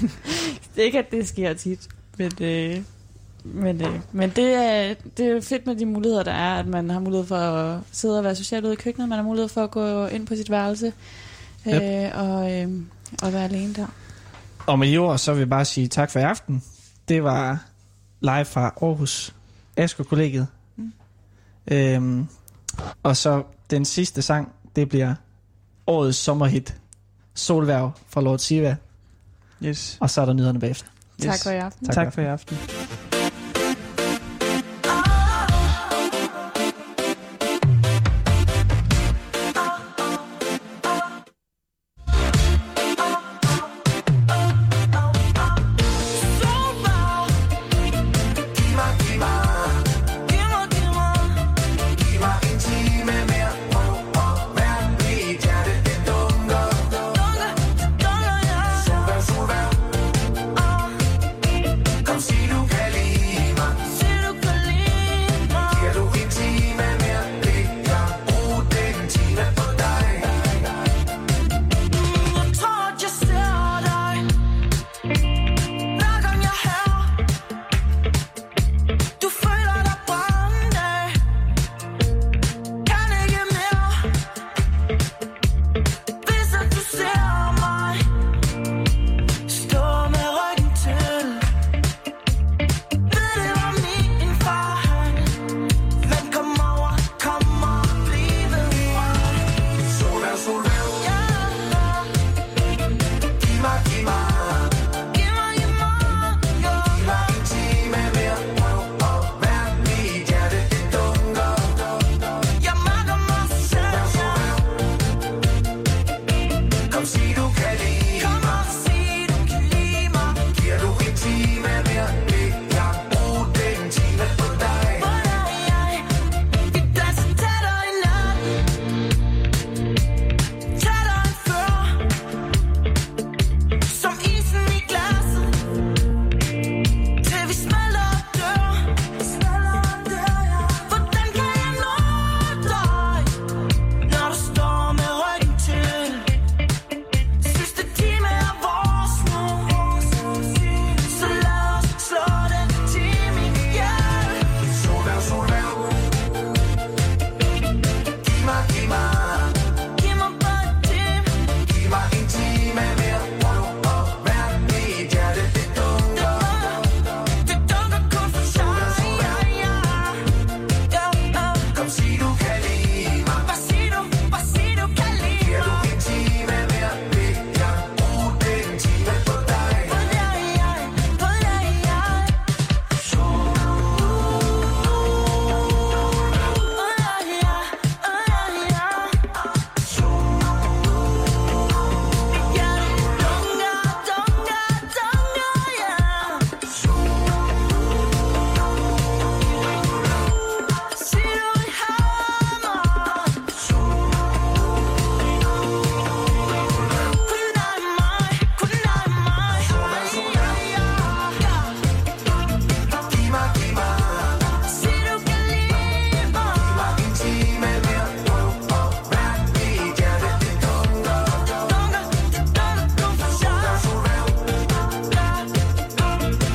det [laughs] er ikke, at det sker tit, men, øh, men, øh, men det, er, det er fedt med de muligheder, der er, at man har mulighed for at sidde og være social ude i køkkenet, man har mulighed for at gå ind på sit værelse øh, Yep. og, øh, og være alene der. Og med de ord, så vil jeg bare sige tak for i aften. Det var live fra Aarhus Asker kollegiet. Mm. Øhm, og så den sidste sang, det bliver årets sommerhit. Solværv fra Lord Siva. Yes. Og så er der nyhederne bagefter. Tak yes. for i aften. Tak Tak, for tak for i aften.